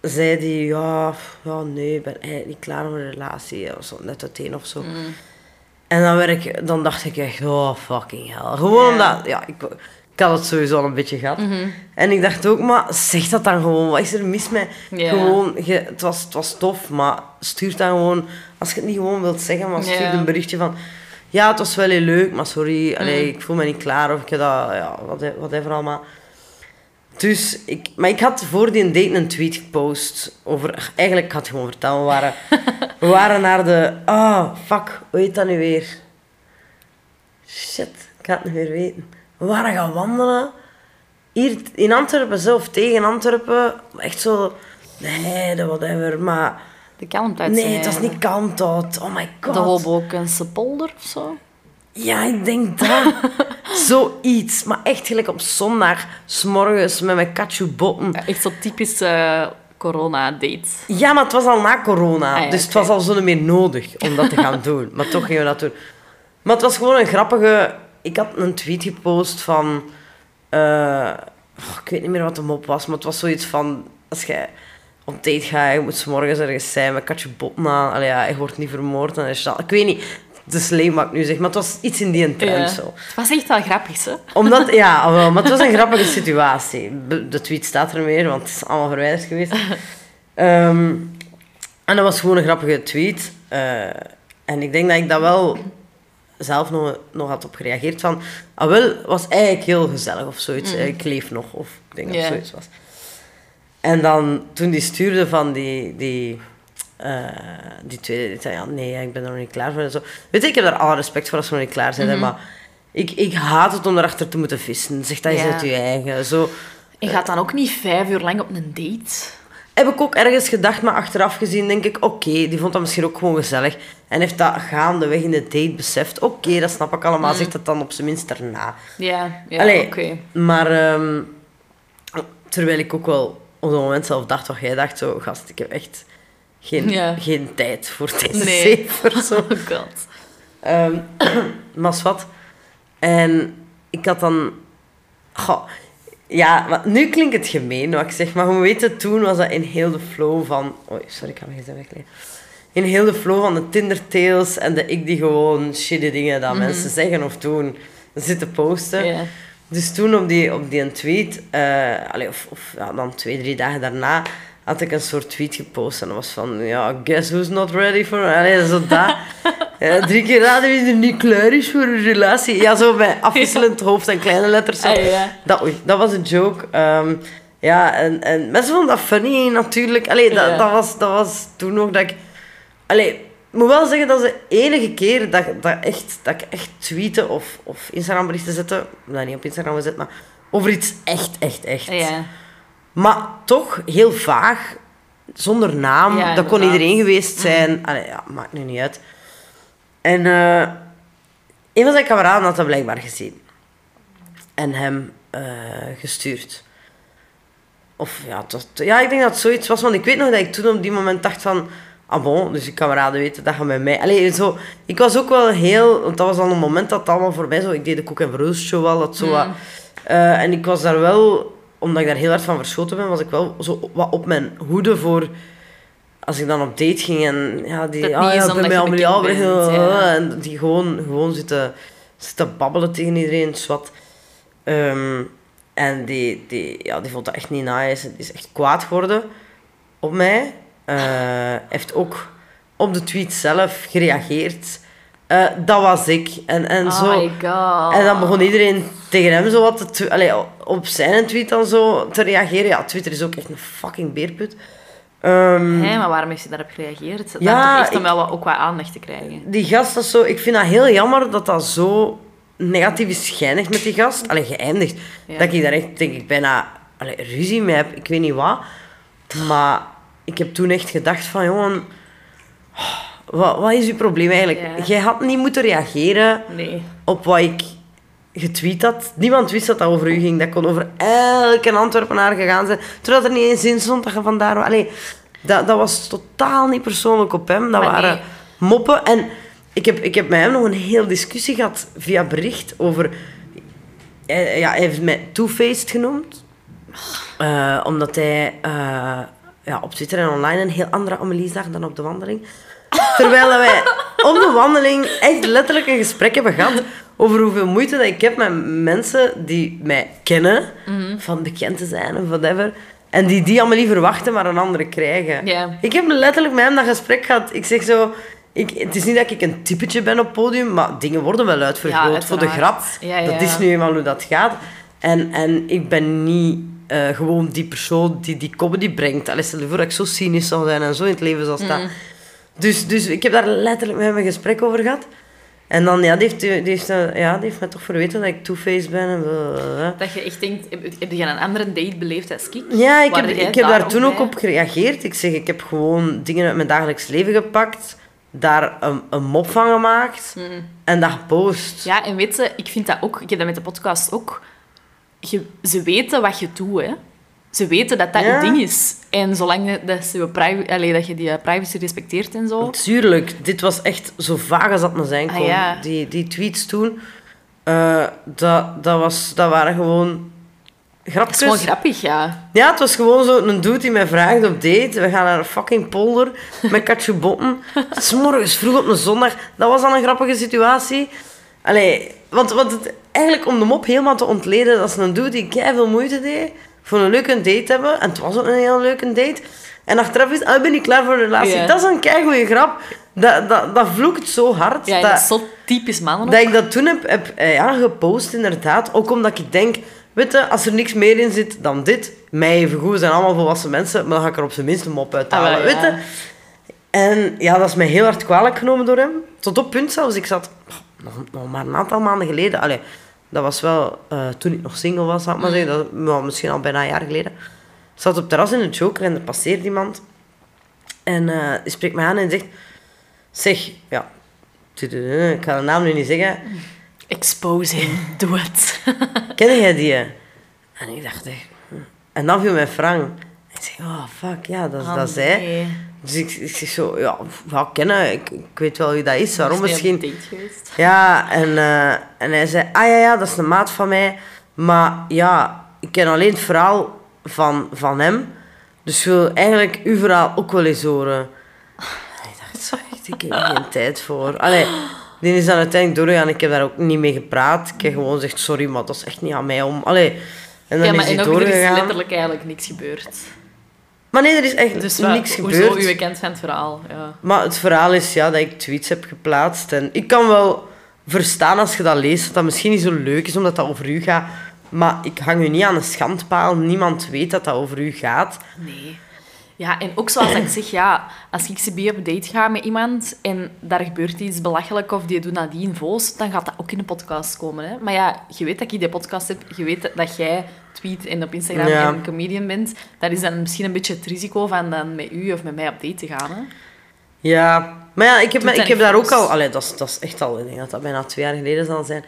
zei hij, ja, ja, nee, ik ben eigenlijk niet klaar voor een relatie. Of zo, net uiteen of zo. Mm. En dan, werd ik, dan dacht ik echt, oh, fucking hell. Gewoon omdat, ja, ik, ik had het sowieso al een beetje gehad. Mhm. En ik dacht ook, maar zeg dat dan gewoon. Wat is er mis met gewoon... Je, het, was, het was tof, maar stuur dan gewoon... Als je het niet gewoon wilt zeggen, maar stuur een berichtje van... Ja, het was wel heel leuk, maar sorry, allee, Mm. ik voel me niet klaar. Of ik heb dat... Ja, wat- whatever allemaal. Dus, ik, maar ik had voor die date een tweet gepost over... Eigenlijk, ik had gewoon vertellen, we waren, we waren naar de... Ah, fuck, hoe heet dat nu weer? Shit, ik ga het niet meer weten. We waren gaan wandelen. Hier in Antwerpen zelf, tegen Antwerpen. Echt zo... Nee, dat whatever, maar... De kalmtijd. Nee, het was niet Kantot. Oh my god. De Hobokense polder of zo. Ja, ik denk dat. Zoiets. Maar echt gelijk op zondag, s'morgens, met mijn katjoebotten. Ja, echt zo'n typisch eh, corona-date. Ja, maar het was al na corona. Ah ja, dus het was al zo meer nodig om dat te gaan doen. Maar toch gingen we dat doen. Maar het was gewoon een grappige... Ik had een tweet gepost van... eh, oh, ik weet niet meer wat de mop was, maar het was zoiets van... Als jij op date gaat, je moet 's morgens ergens zijn met katje bot aan. Allee, ja, je wordt niet vermoord. En is dat, ik weet niet. Leem wat ik nu zeg, maar het was iets in die trend Ja. zo. Het was echt wel grappig, hè? Omdat, ja, wel, maar het was een grappige situatie. De tweet staat er meer, want het is allemaal verwijderd geweest. Ehm, en dat was gewoon een grappige tweet. Eh, en ik denk dat ik dat wel zelf nog, nog had op gereageerd van... Ah, wel, was eigenlijk heel gezellig of zoiets. Eh, Ik leef nog, of ik denk dat het zoiets was. En dan, toen die stuurde van die... die eh, die tweede, die zei, ja, nee, ik ben er nog niet klaar voor. En zo. Weet je, ik heb daar alle respect voor als we nog niet klaar zijn. hè, maar ik, ik haat het om erachter te moeten vissen. Zeg dat Ja. uit je eigen. Zo Je gaat dan ook niet vijf uur lang op een date. heb ik ook ergens gedacht, maar achteraf gezien denk ik, oké, die vond dat misschien ook gewoon gezellig. En heeft dat gaandeweg in de date beseft. Oké, dat snap ik allemaal. Zegt dat dan op zijn minst daarna. Ja, ja oké. Maar ehm, terwijl ik ook wel op dat moment zelf dacht wat jij dacht, zo, gast, ik heb echt geen, Ja. geen tijd voor deze Nee. Zo. Oh god. Ehm maar wat. En ik had dan... Goh, ja, maar nu klinkt het gemeen wat ik zeg, maar we weten, toen was dat in heel de flow van... Oei, sorry, ik ga mijn gsm wegleggen. In heel de flow van de Tinder-tales en de ik die gewoon shitty dingen dat mensen zeggen of doen, zitten posten. Dus toen op die, op die een tweet, allee, of, of ja, dan twee, drie dagen daarna, had ik een soort tweet gepost. En dat was van, ja, guess who's not ready for... Allee, zo dat. Ja, drie keer raden wie er niet klaar is voor een relatie. Ja, zo bij afwisselend hoofd en kleine letters. Zo. Ah, ja. Dat, oei, dat was een joke. Ehm, ja, en, en mensen vonden dat funny natuurlijk. Allee, dat, dat, was, dat was toen nog dat ik... Allee, ik moet wel zeggen dat is de enige keer dat, dat, echt, dat ik echt tweeten of, of Instagram berichten zette, nou niet op Instagram gezet, maar over iets echt, echt, echt. Ja. Maar toch heel vaag, zonder naam. Ja, dat kon iedereen geweest zijn. Allee, ja, maakt nu niet uit. En eh, een van zijn kameraden had dat blijkbaar gezien. En hem eh, gestuurd. Of ja, was, ja, ik denk dat het zoiets was. Want ik weet nog dat ik toen op die moment dacht van... Ah bon, dus die kameraden weten dat gaan met mij... Allee, zo, ik was ook wel heel... Want dat was al een moment dat het allemaal voor mij zo... Ik deed de Koek en Verhulst show wel, dat zo wat... eh, en ik was daar wel... Omdat ik daar heel hard van verschoten ben, was ik wel zo wat op mijn hoede voor... Als ik dan op date ging en... Ja, die... Ah, ja, bij bent, eh, ja. En die gewoon, gewoon zitten, zitten babbelen tegen iedereen, zwart. Ehm, en die, die, ja, die vond dat echt niet nice. Die is echt kwaad geworden op mij. Eh, heeft ook op de tweet zelf gereageerd. Eh, dat was ik. En, en Oh zo. my god. En dan begon iedereen tegen hem zo wat te allee, op zijn tweet dan zo te reageren. Ja, Twitter is ook echt een fucking beerput. Hé, maar waarom heeft hij daarop gereageerd? Dat Ja, echt om wel wat- ook wat aandacht te krijgen. die gast, dat is zo, ik vind dat heel jammer dat dat zo negatief is geëindigd met die gast. Allee, geëindigd. Ja. Dat ik daar echt, denk ik, bijna allee, ruzie mee heb. Ik weet niet wat. Maar ik heb toen echt gedacht van, jongen... Wat, wat is uw probleem eigenlijk? Ja. Jij had niet moeten reageren Nee. op wat ik getweet had. Niemand wist dat dat over u ging. Dat kon over elke Antwerpenaar gegaan zijn. Terwijl er niet eens in stond dat je vandaar... was. Allee, dat, dat was totaal niet persoonlijk op hem. Dat Maar waren nee. moppen. En ik heb, ik heb met hem nog een heel discussie gehad via bericht over... Hij, ja, hij heeft mij two-faced genoemd. Eh, omdat hij eh, ja, op Twitter en online een heel andere Amelie zag dan op de wandeling. Terwijl wij op de wandeling echt letterlijk een gesprek hebben gehad over hoeveel moeite dat ik heb met mensen die mij kennen, van bekend te zijn of whatever, en die die Amelie verwachten, maar een andere krijgen. Ik heb letterlijk met hem dat gesprek gehad. Ik zeg zo... Ik, het is niet dat ik een typetje ben op het podium, maar dingen worden wel uitvergroot Ja, voor de grap. uiteraard. Ja, ja, Dat is nu eenmaal hoe dat gaat. En, en ik ben niet eh, gewoon die persoon die die comedy brengt. Allee, stel je voor dat ik zo cynisch zou zijn en zo in het leven zal staan. Mm. Dus, dus ik heb daar letterlijk met hem een gesprek over gehad. En dan, ja, die heeft, die heeft, eh, ja, die heeft mij toch verweten dat ik two-faced ben. En blablabla. Dat je echt denkt, heb, heb je een andere date beleefd als ik? Ja, ik heb, ik heb daar toen ook op gereageerd. Ik zeg, ik heb gewoon dingen uit mijn dagelijks leven gepakt. daar een, een mop van gemaakt en dat gepost. Ja, en weet je, ik vind dat ook... Ik heb dat met de podcast ook. Je, ze weten wat je doet, hè. Ze weten dat dat Ja. je ding is. En zolang dat, ze allee, dat je die eh, privacy respecteert en zo... Tuurlijk, dit was echt zo vaag als dat maar zijn Ah, kon. ja. die, die tweets toen, eh, dat, dat, was, dat waren gewoon grapjes. is gewoon grappig, ja. Ja, het was gewoon zo een dude die mij vraagt op date. We gaan naar een fucking polder met Katje Botten. S morgens vroeg op een zondag. Dat was dan een grappige situatie. Allee, want, want het, eigenlijk om de mop helemaal te ontleden, dat is een dude die veel moeite deed voor een leuke date te hebben. En het was ook een heel leuke date. En achteraf is, ah, ben ik klaar voor een relatie. Ja. Dat is een keigoeie grap. Dat, dat, dat vloekt zo hard. Ja, dat, is zo typisch mannen ook. dat ik dat toen heb, heb eh, ja, gepost, inderdaad. Ook omdat ik denk, weet je, als er niks meer in zit dan dit, mij even goed, we zijn allemaal volwassen mensen, maar dan ga ik er op zijn minst een mop uithalen, Ah, weet je. En ja, dat is mij heel hard kwalijk genomen door hem. Tot op punt zelfs, ik zat nog, nog maar een aantal maanden geleden, allee, dat was wel eh, toen ik nog single was, ik maar zeggen, dat, misschien al bijna een jaar geleden. Ik zat op het terras in de Joker en er passeert iemand. En eh die spreekt mij aan en zegt, zeg, ja, ik ga de naam nu niet zeggen, Expose him. Doe het. Ken jij die? En ik dacht echt... hm. En dan viel mijn Frank. En ik zeg, oh fuck, ja, dat, is Ah, dat is hij. Dus ik, ik zeg zo, ja, ja kennen, ik, ik weet wel wie dat is, waarom Is hij op misschien... geweest? Ja, en, eh, en hij zei, ah ja, ja, dat is een maat van mij. Maar ja, ik ken alleen het verhaal van, van hem. Dus ik wil eigenlijk uw verhaal ook wel eens horen. En ik dacht, zo echt, ik heb geen tijd voor. Allee, die is dan uiteindelijk doorgegaan. Ik heb daar ook niet mee gepraat. Ik heb gewoon gezegd, sorry, maar dat is echt niet aan mij om... Allee, en dan Ja, is maar en ook, er is doorgegaan. letterlijk eigenlijk niks gebeurd. Maar nee, er is echt Dus wat, niks hoezo gebeurd. u kent van het verhaal? Ja. Maar het verhaal is ja, dat ik tweets heb geplaatst. En ik kan wel verstaan als je dat leest, dat dat misschien niet zo leuk is omdat dat over u gaat. Maar ik hang u niet aan een schandpaal. Niemand weet dat dat over u gaat. Nee. Ja, en ook zoals ik zeg, ja, als ik CB op date ga met iemand en daar gebeurt iets belachelijk of die doet nadien voos, dan gaat dat ook in de podcast komen. Hè? Maar ja, je weet dat ik die podcast heb, je weet dat- jij tweet en op Instagram Ja. en een comedian bent. Dat is dan misschien een beetje het risico van dan met u of met mij op date te gaan. Hè? Ja, maar ja, ik heb, ik heb daar ook al... Allee, dat is, dat is echt al... Ik denk dat dat bijna twee jaar geleden zal zijn.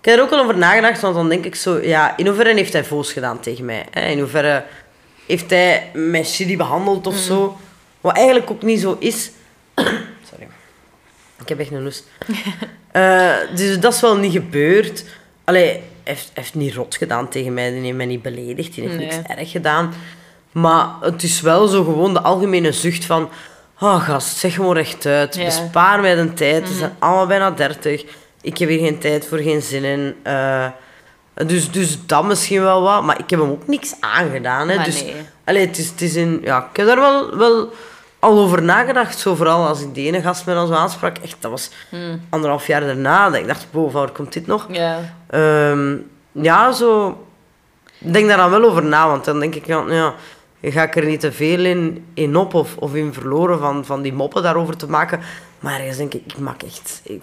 Ik heb er ook al over nagedacht, want dan denk ik zo... Ja, in hoeverre heeft hij voos gedaan tegen mij? Hè? In hoeverre heeft hij mij shitty behandeld of zo? Wat eigenlijk ook niet zo is. Sorry. Ik heb echt een lust. Eh, dus dat is wel niet gebeurd. Allee, hij heeft, heeft niet rot gedaan tegen mij. Die heeft mij niet beledigd. Die heeft Nee. niks erg gedaan. Maar het is wel zo gewoon de algemene zucht van... Oh, gast, zeg gewoon rechtuit. Ja. Bespaar mij de tijd. We zijn allemaal bijna dertig. Ik heb hier geen tijd voor, geen zin in. Eh, dus, dus dat misschien wel wat. Maar ik heb hem ook niks aangedaan. Hè. Maar dus, nee. allee, het is, het is in, ja, ik heb daar wel, wel al over nagedacht. Zo vooral als ik die ene gast met ons aansprak. Echt, dat was Hmm. anderhalf jaar daarna. Dat ik dacht, wow, waar komt dit nog? Ja. Ehm, ja, zo... Ik denk daar dan wel over na, want dan denk ik, ja, ja ga ik er niet te veel in, in op of, of in verloren van, van die moppen daarover te maken. Maar ergens denk ik, ik maak echt... Ik,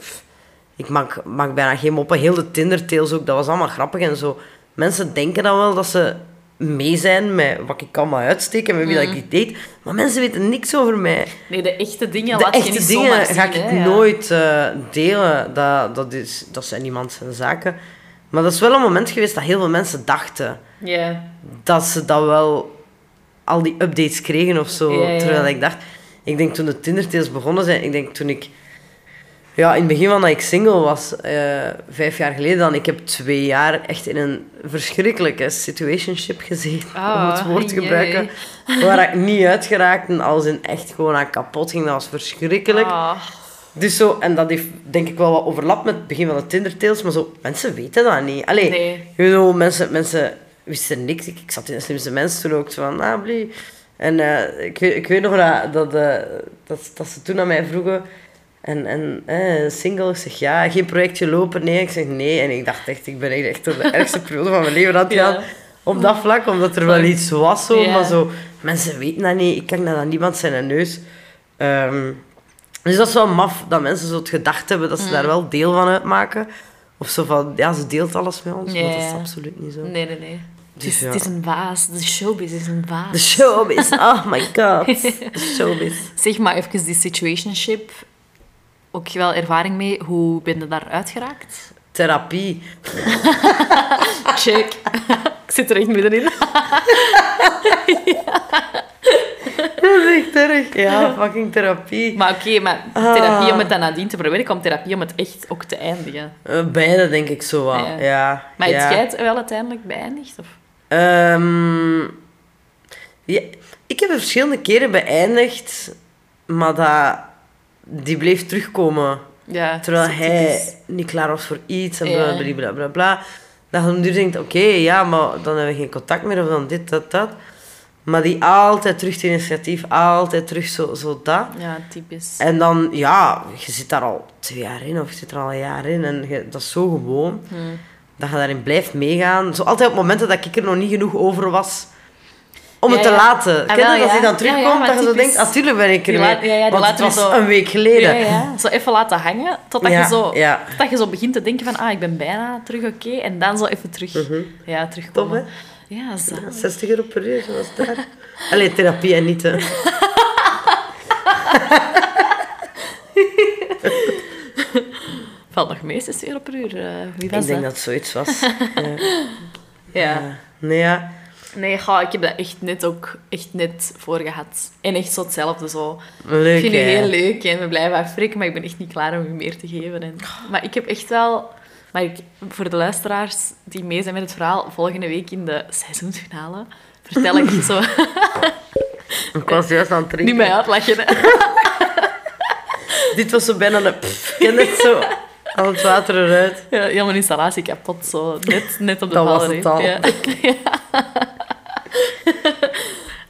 ik maak, maak bijna geen moppen. Heel de Tinder-tales ook, dat was allemaal grappig en zo. Mensen denken dan wel dat ze mee zijn met wat ik allemaal uitsteek en met wie dat ik deed. Maar mensen weten niks over mij. Nee, de echte dingen De laat je echte niet dingen ga ik hè, nooit eh, delen. Dat, dat, is, dat zijn niemand zijn zaken. Maar dat is wel een moment geweest dat heel veel mensen dachten dat ze dat wel al die updates kregen of zo. Terwijl ik dacht, ik denk toen de Tinder-tales begonnen zijn, ik denk toen ik, ja, in het begin van dat ik single was, eh, vijf jaar geleden dan, ik heb twee jaar echt in een verschrikkelijke situationship gezeten, om het Ah, woord te jee. gebruiken, waar ik niet uitgeraakt en als in echt gewoon aan kapot ging. Dat was verschrikkelijk. Ah. Dus zo, en dat heeft denk ik wel wat overlap met het begin van de Tinder-tales, maar zo, mensen weten dat niet. Allee, Nee. know, mensen, mensen wisten niks. Ik, ik zat in de slimste mensen toen ook van, ah, blie. En eh, ik, weet, ik weet nog dat, dat, eh, dat, dat ze toen aan mij vroegen, en, en eh, single, ik zeg ja, geen projectje lopen, nee. Ik zeg nee. En ik dacht echt, ik ben echt door de ergste periode van mijn leven aan het gaan. Ja. Op dat vlak, omdat er wel iets was zo, Ja. maar zo, mensen weten dat niet. Ik kijk naar dat niemand zijn neus. Ehm, dus dat is wel maf, dat mensen zo het gedacht hebben dat ze Mm. daar wel deel van uitmaken. Of zo van, ja, ze deelt alles met ons, maar dat is absoluut niet zo. Nee, nee, nee. Het Dus is, ja. het is een vaas. De showbiz is een vaas. De showbiz, oh my god. De showbiz. Zeg maar even die situationship. Ook wel ervaring mee. Hoe ben je daar uitgeraakt? Therapie. Check. ik zit er echt middenin. Dat is echt erg. Ja, fucking therapie. Maar oké, maar therapie om het dan nadien te verwerken, om therapie om het echt ook te eindigen. Eh, beide denk ik zo wel. Ja. Ja. Maar ja. het jij het wel uiteindelijk beëindigd? Of? Ehm, ja, ik heb het verschillende keren beëindigd, maar dat, die bleef terugkomen. Ja, Terwijl hij niet klaar was voor iets en bla bla bla bla bla. Dat je nu denkt, oké, ja, maar dan hebben we geen contact meer of dan dit, dat, dat. Maar die altijd terug het initiatief, altijd terug zo, zo dat. Ja, typisch. En dan, ja, je zit daar al twee jaar in of je zit er al een jaar in en je- dat is zo gewoon Hmm. dat je daarin blijft meegaan. Zo altijd op momenten dat ik er nog niet genoeg over was om Ja, het te ja. laten. Ah, Ken je dat als ja. hij dan Ja, terugkomt, ja, dat je zo denkt, natuurlijk ben ik er mee. ja, ja, Want het was een week geleden. Ja, ja. Zo even laten hangen, totdat, Ja, je zo, ja. totdat je zo begint te denken van, ah, ik ben bijna terug oké. en dan zo even terug, ja, Tof, terugkomen. hè? Ja, zo. 60 euro per uur, zoals daar. Allee, therapie en niet, hè. Valt nog mee, 60 euro per uur. eh, wie was Ik denk dat? dat het zoiets was. Ja. Ja. Nee, ja. Nee, ga, ik heb dat echt net ook echt net voor gehad. En echt zo hetzelfde. Zo. Leuk, ik vind hè. heel leuk en we blijven afspreken, maar ik ben echt niet klaar om je meer te geven. En, maar ik heb echt wel... Maar ik, voor de luisteraars die mee zijn met het verhaal, volgende week in de seizoensfinale vertel ik zo... Ik was juist aan het drinken. niet mij uitlachen. Dit was zo bijna een... Pff, je het zo? Al het water eruit. Ja, heel mijn installatie kapot, zo. Net, net op de Dat was het al. Ja.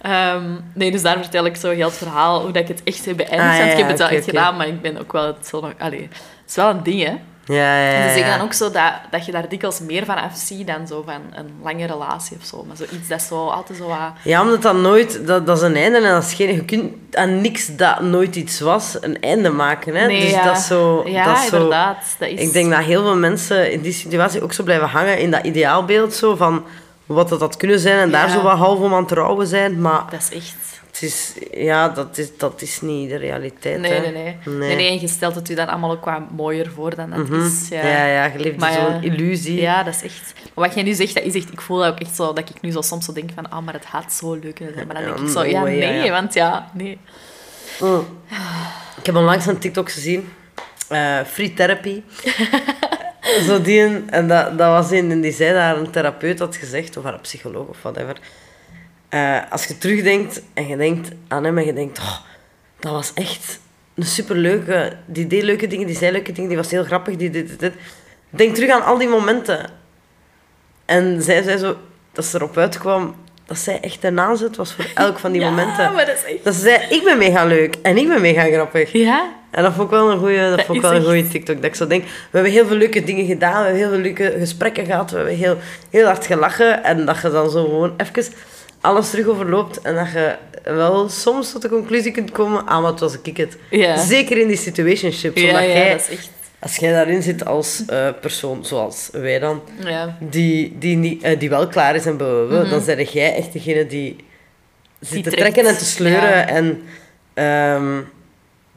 Ehm, nee, dus daar vertel ik zo heel het verhaal, hoe dat ik het echt heb beëindigd. Ah, ja, ik heb het wel oké, echt gedaan, maar ik ben ook wel... Het, zal nog, het is wel een ding, hè. Ja, ja, zeggen ja. dan ook zo dat, dat je daar dikwijls meer van afziet dan zo van een lange relatie of zo. Maar zoiets dat zo altijd zo wat... Ja, omdat dat nooit... Dat, dat is een einde en dat is geen... Je kunt aan niks dat nooit iets was een einde maken, hè. Nee, dus ja. dat is zo... Ja, dat is zo, inderdaad. Dat is... Ik denk dat heel veel mensen in die situatie ook zo blijven hangen in dat ideaalbeeld zo van wat dat had kunnen zijn en daar zo wat half om aan het zijn. Maar Dat is echt... het is, ja, dat is, dat is niet de realiteit. Nee, hè. nee, nee. nee. nee, en je stelt het u dan allemaal ook wat mooier voor dan dat Mhm. is. Ja. Ja, ja, je leeft zo'n illusie. Ja, dat is echt... Maar wat jij nu zegt, dat is echt... Ik voel dat ook echt zo, dat ik nu zo soms zo denk van, ah, maar het gaat zo leuk kunnen zijn. Maar dan denk ik zo, ja, Oh, nee, want ja, nee. Mm. Ik heb onlangs een TikTok gezien. eh, free therapy. Zo die een, en dat, dat was een en die zei dat een therapeut had gezegd, of haar psycholoog of whatever. Eh, als je terugdenkt en je denkt aan hem en je denkt, oh, dat was echt een superleuke, die deed leuke dingen, die zei leuke dingen, die was heel grappig, die dit, dit, dit. Denk terug aan al die momenten. En zij zei zo, dat ze erop uitkwam, dat zij echt een aanzet was voor elk van die ja, momenten. maar dat is echt... Dat ze zei, ik ben mega leuk en ik ben mega grappig. Ja? En dat vond ik wel een goeie, dat Dat vond ik is wel een echt- goeie TikTok. Dat ik zo denk, we hebben heel veel leuke dingen gedaan, we hebben heel veel leuke gesprekken gehad, we hebben heel, heel hard gelachen. En dat je dan zo gewoon even alles terug overloopt en dat je wel soms tot de conclusie kunt komen, ah, wat was ik het. Ja. Zeker in die situationship, Ja, ja, jij, dat is echt... als jij daarin zit als eh, persoon, zoals wij dan, Ja. die, die, niet, eh, die wel klaar is en blablabla, dan ben jij echt degene die zit te trekt. trekken en te sleuren en ehm,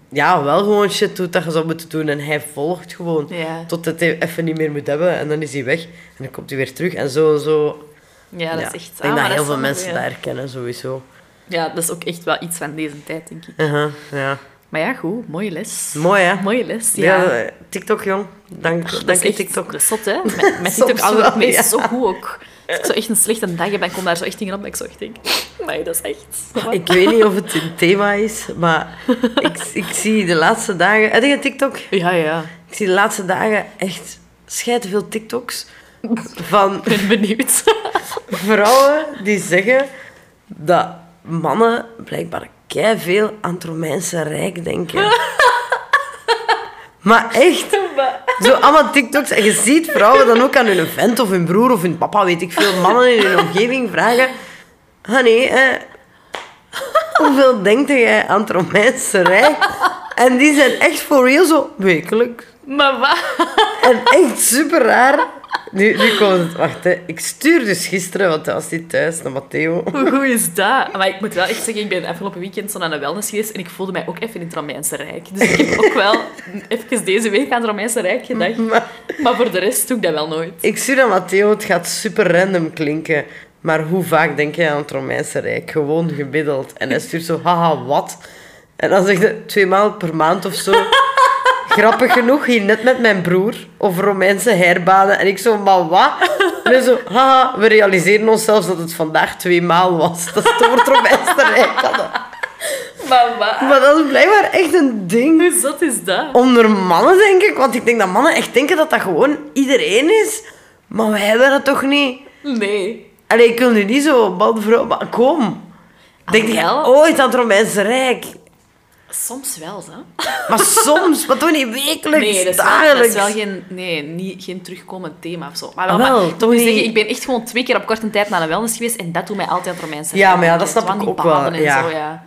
ja, wel gewoon shit doet dat je zou moeten doen en hij volgt gewoon Ja. tot het e- even niet meer moet hebben en dan is hij weg en dan komt hij weer terug en zo, zo. Ja, dat ja. is echt... Ik denk ah, dat heel veel mensen dat herkennen, sowieso. Ja, dat is ook echt wel iets van deze tijd, denk ik. Uh-huh, ja. Maar ja, goed. Mooie les. Mooi, hè? Mooie les, Ja, ja. eh, TikTok, jong. Dank, dank je, TikTok. Dat is zot, hè? Met, met TikTok algoritme is zo goed ook. Als ik zo echt een slechte dag heb, dan komen daar zo echt dingen op dat ik zo echt denk... Maar dat is echt... Ik weet niet of het een thema is, maar ik, ik zie de laatste dagen... Heb je TikTok? Ja, ja. Ik zie de laatste dagen echt veel TikToks van Ik ben benieuwd. vrouwen die zeggen dat mannen blijkbaar veel aan het Romeinse Rijk denken. Maar echt, zo allemaal TikToks. En je ziet vrouwen dan ook aan hun vent of hun broer of hun papa, weet ik veel, mannen in hun omgeving vragen... Honey, eh, hoeveel denkt jij aan het Romeinse Rijk? En die zijn echt for real zo wekelijks. Maar wat? En echt super raar. Nu, nu komt het. Wacht, hè. Ik stuur dus gisteren, want hij was niet thuis, naar Matteo. Hoe goed is dat? Maar ik moet wel echt zeggen, ik ben afgelopen weekend zo naar de wellness geweest en ik voelde mij ook even in het Romeinse Rijk. Dus ik heb ook wel even deze week aan het Romeinse Rijk gedacht. Maar Maar voor de rest doe ik dat wel nooit. ik stuur aan Matteo, het gaat super random klinken. Maar hoe vaak denk je aan het Romeinse Rijk? Gewoon gemiddeld. En hij stuurt zo, haha, wat? En dan zegt hij twee maal per maand of zo. Grappig genoeg, hier net met mijn broer over Romeinse herbanen. En ik zo, maar wat? En hij zo, haha, we realiseren ons zelfs dat het vandaag twee maal was. Dat is het het Romeinse Rijk hadden. Maar wat? Maar dat is blijkbaar echt een ding. Hoe zot is dat? Onder mannen, denk ik. Want ik denk dat mannen echt denken dat dat gewoon iedereen is. Maar wij hebben dat toch niet? Nee. Allee, ik wil nu niet zo man, vrouw, maar kom. Denk je wel? ooit aan het Romeinse Rijk? Soms wel, hè? Maar soms, maar toch niet wekelijks, Nee, dat is, wel, dat dagelijks. is wel geen, nee, niet, geen terugkomend thema of zo. Maar, Ah, wel, wel, maar, ik toch niet- zeggen, ik ben echt gewoon twee keer op korte tijd naar de wellness geweest en dat doet mij altijd aan het Romeinse Ja, maar ja, dat snap ik aan ook wel, ja. zo, ja.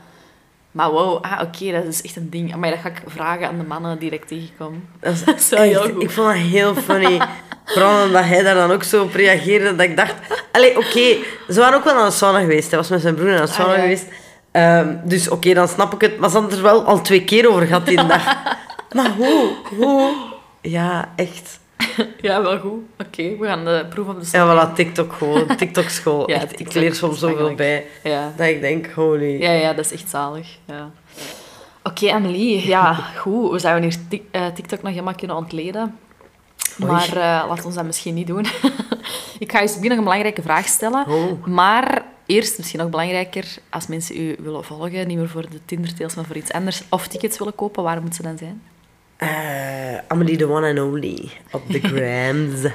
Maar wow, ah, oké, dat is echt een ding. Maar dat ga ik vragen aan de mannen die ik tegenkom. Dat is Dat is wel heel goed. ik vond dat heel funny. Vooral omdat hij daar dan ook zo op reageerde. Dat ik dacht... Allee, oké. Ze waren ook wel naar de sauna geweest. Hij was met zijn broer naar de sauna Ah, ja. geweest. Ehm, dus oké, dan snap ik het. Maar ze hadden er wel al twee keer over gehad die dag. maar hoe? Hoe? Ja, echt. Ja, wel goed. Oké, we gaan de proef op de Ja, voilà, TikTok gewoon. TikTok-school. Ja, Echt, ik leer soms zoveel bij. Ja. Dat ik denk, holy... Ja, ja, dat is echt zalig. Ja. Oké, Amelie. Ja, goed. We zouden hier eh, TikTok nog helemaal kunnen ontleden. Maar eh laat ons dat misschien niet doen. ik ga je nog een belangrijke vraag stellen. Oh. Maar eerst, misschien nog belangrijker, als mensen u willen volgen, niet meer voor de Tinder-tails, maar voor iets anders, of tickets willen kopen, waar moeten ze dan zijn? Eh, Amelie the one and only. Op de grams.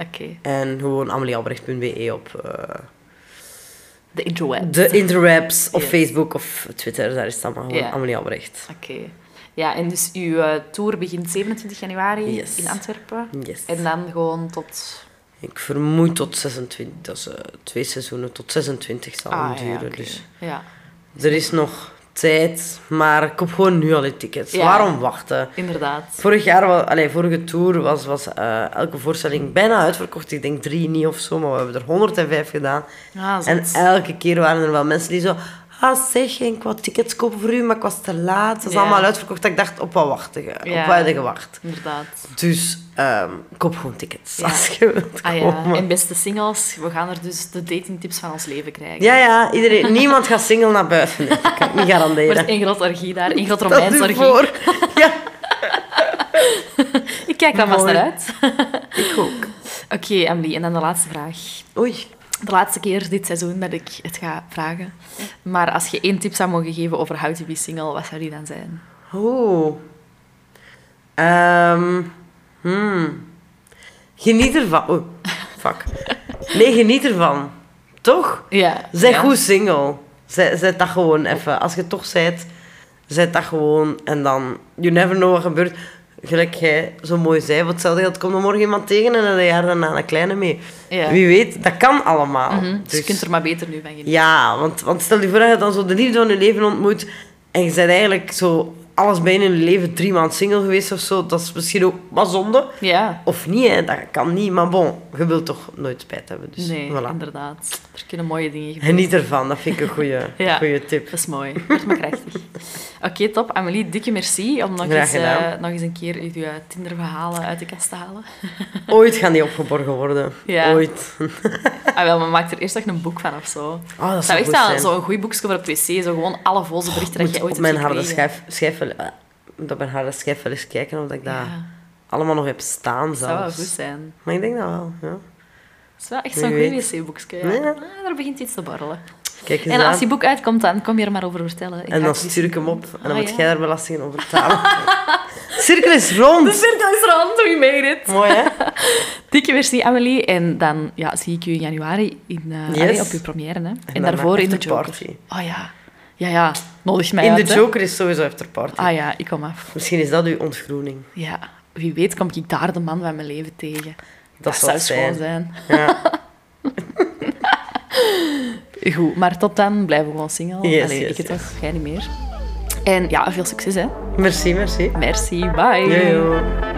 Oké, en gewoon ameliealbrecht.be op eh, de interweb. de interwebs. Of Yes. Facebook of Twitter. Daar is het allemaal gewoon. Amelie Albrecht. Oké. Ja, en dus uw eh, tour begint 27 januari Yes. in Antwerpen. Yes. En dan gewoon tot... Ik vermoed tot 26. Dat is eh, twee seizoenen. Tot 26 zal Ah, ja, duren. Dus Ja, er is nog tijd. Maar ik koop gewoon nu al die tickets. Ja. Waarom wachten? inderdaad. Vorig jaar, allee, vorige tour was, was eh, elke voorstelling bijna uitverkocht. Ik denk drie niet of zo, maar we hebben er 105 gedaan. Ah, En elke keer waren er wel mensen die zo... Ah, zeg, ik wou tickets kopen voor u, maar ik was te laat. Het is Ja. allemaal uitverkocht. Dat ik dacht, op wat wachten je? Ja. Op wat je gewacht? Inderdaad. Dus um, koop gewoon tickets, Ja. als je wilt Ah ja, en beste singles, we gaan er dus de datingtips van ons leven krijgen. Ja, ja, iedereen, niemand gaat single naar buiten. Dat kan ik niet Er garanderen. wordt één grote orgie daar, één grote u orgie. voor. Ja, Ik kijk daar vast naar uit. ik ook. Oké, Emily, en dan de laatste vraag. Oei. De laatste keer dit seizoen dat ik het ga vragen. Maar als je één tip zou mogen geven over How to Be Single, wat zou die dan zijn? Hmm. Geniet ervan. Oeh, fuck. Nee, geniet ervan. Toch? Ja. Zij ja. goed single. Zij dat gewoon even. Als je toch zijt, zij dat gewoon. En dan, you never know wat gebeurt. Gelijk jij zo mooi zei, wat hetzelfde geldt, komt er morgen iemand tegen en een jaar daarna een kleine mee. Ja. Wie weet, dat kan allemaal. Mhm, Dus je kunt er maar beter nu van genieten. Ja, want, want stel je voor dat je dan zo de liefde van je leven ontmoet en je bent eigenlijk zo alles bijna in je leven drie maanden single geweest of zo. Dat is misschien ook wat zonde. Ja. Of niet, hè. dat kan niet. Maar bon, je wilt toch nooit spijt hebben. Dus Nee, voilà. inderdaad. Er kunnen mooie dingen gebeuren. Geniet ervan, dat vind ik een goede Ja. goede tip. Dat is mooi. Wordt me krachtig. Oké, top. Amelie, dikke merci om nog eens, eh, nog eens een keer uw eh, Tinder-verhalen uit de kast te halen. Ooit gaan die opgeborgen worden. Ja. Ooit. Ah, wel, maar maak er eerst nog een boek van of zo. Oh, dat Dat zou zou echt zo'n goed boekje voor op wc. Zo gewoon alle voze berichten dat Moet je ooit op mijn hebt harde schijf, schijf wel, eh, op mijn harde wel eens kijken of ik dat Ja, allemaal nog heb staan dat zou wel zelfs. goed zijn. Maar ik denk dat wel, ja. Het is wel echt zo'n goed wc-boekje. Ja. Ja. Ah, daar begint iets te borrelen. Kijk eens En als aan. die boek uitkomt, dan kom je er maar over vertellen. Ik En dan stuur ik hem op en dan Ah, moet ja. jij daar belastingen over betalen. Cirkel is rond. De cirkel is rond, we made it. Mooi, hè? Dikke merci, Amelie. En dan ja, zie ik u in januari in, Yes. allee, op uw première. Hè. En, daarvoor in de. Joker. Oh ja. Ja, ja. Nodig mij In de hè. Joker is sowieso afterparty. Ah ja, ik kom af. Misschien is dat uw ontgroening. Ja, wie weet kom ik daar de man van mijn leven tegen. Dat, zou zijn. zijn. Ja. Goed, maar tot dan blijven we gewoon single. Yes, Allee, yes, ik het yes. toch, jij niet meer. En ja, veel succes, hè. Merci, merci. Merci, bye. Yo, yo.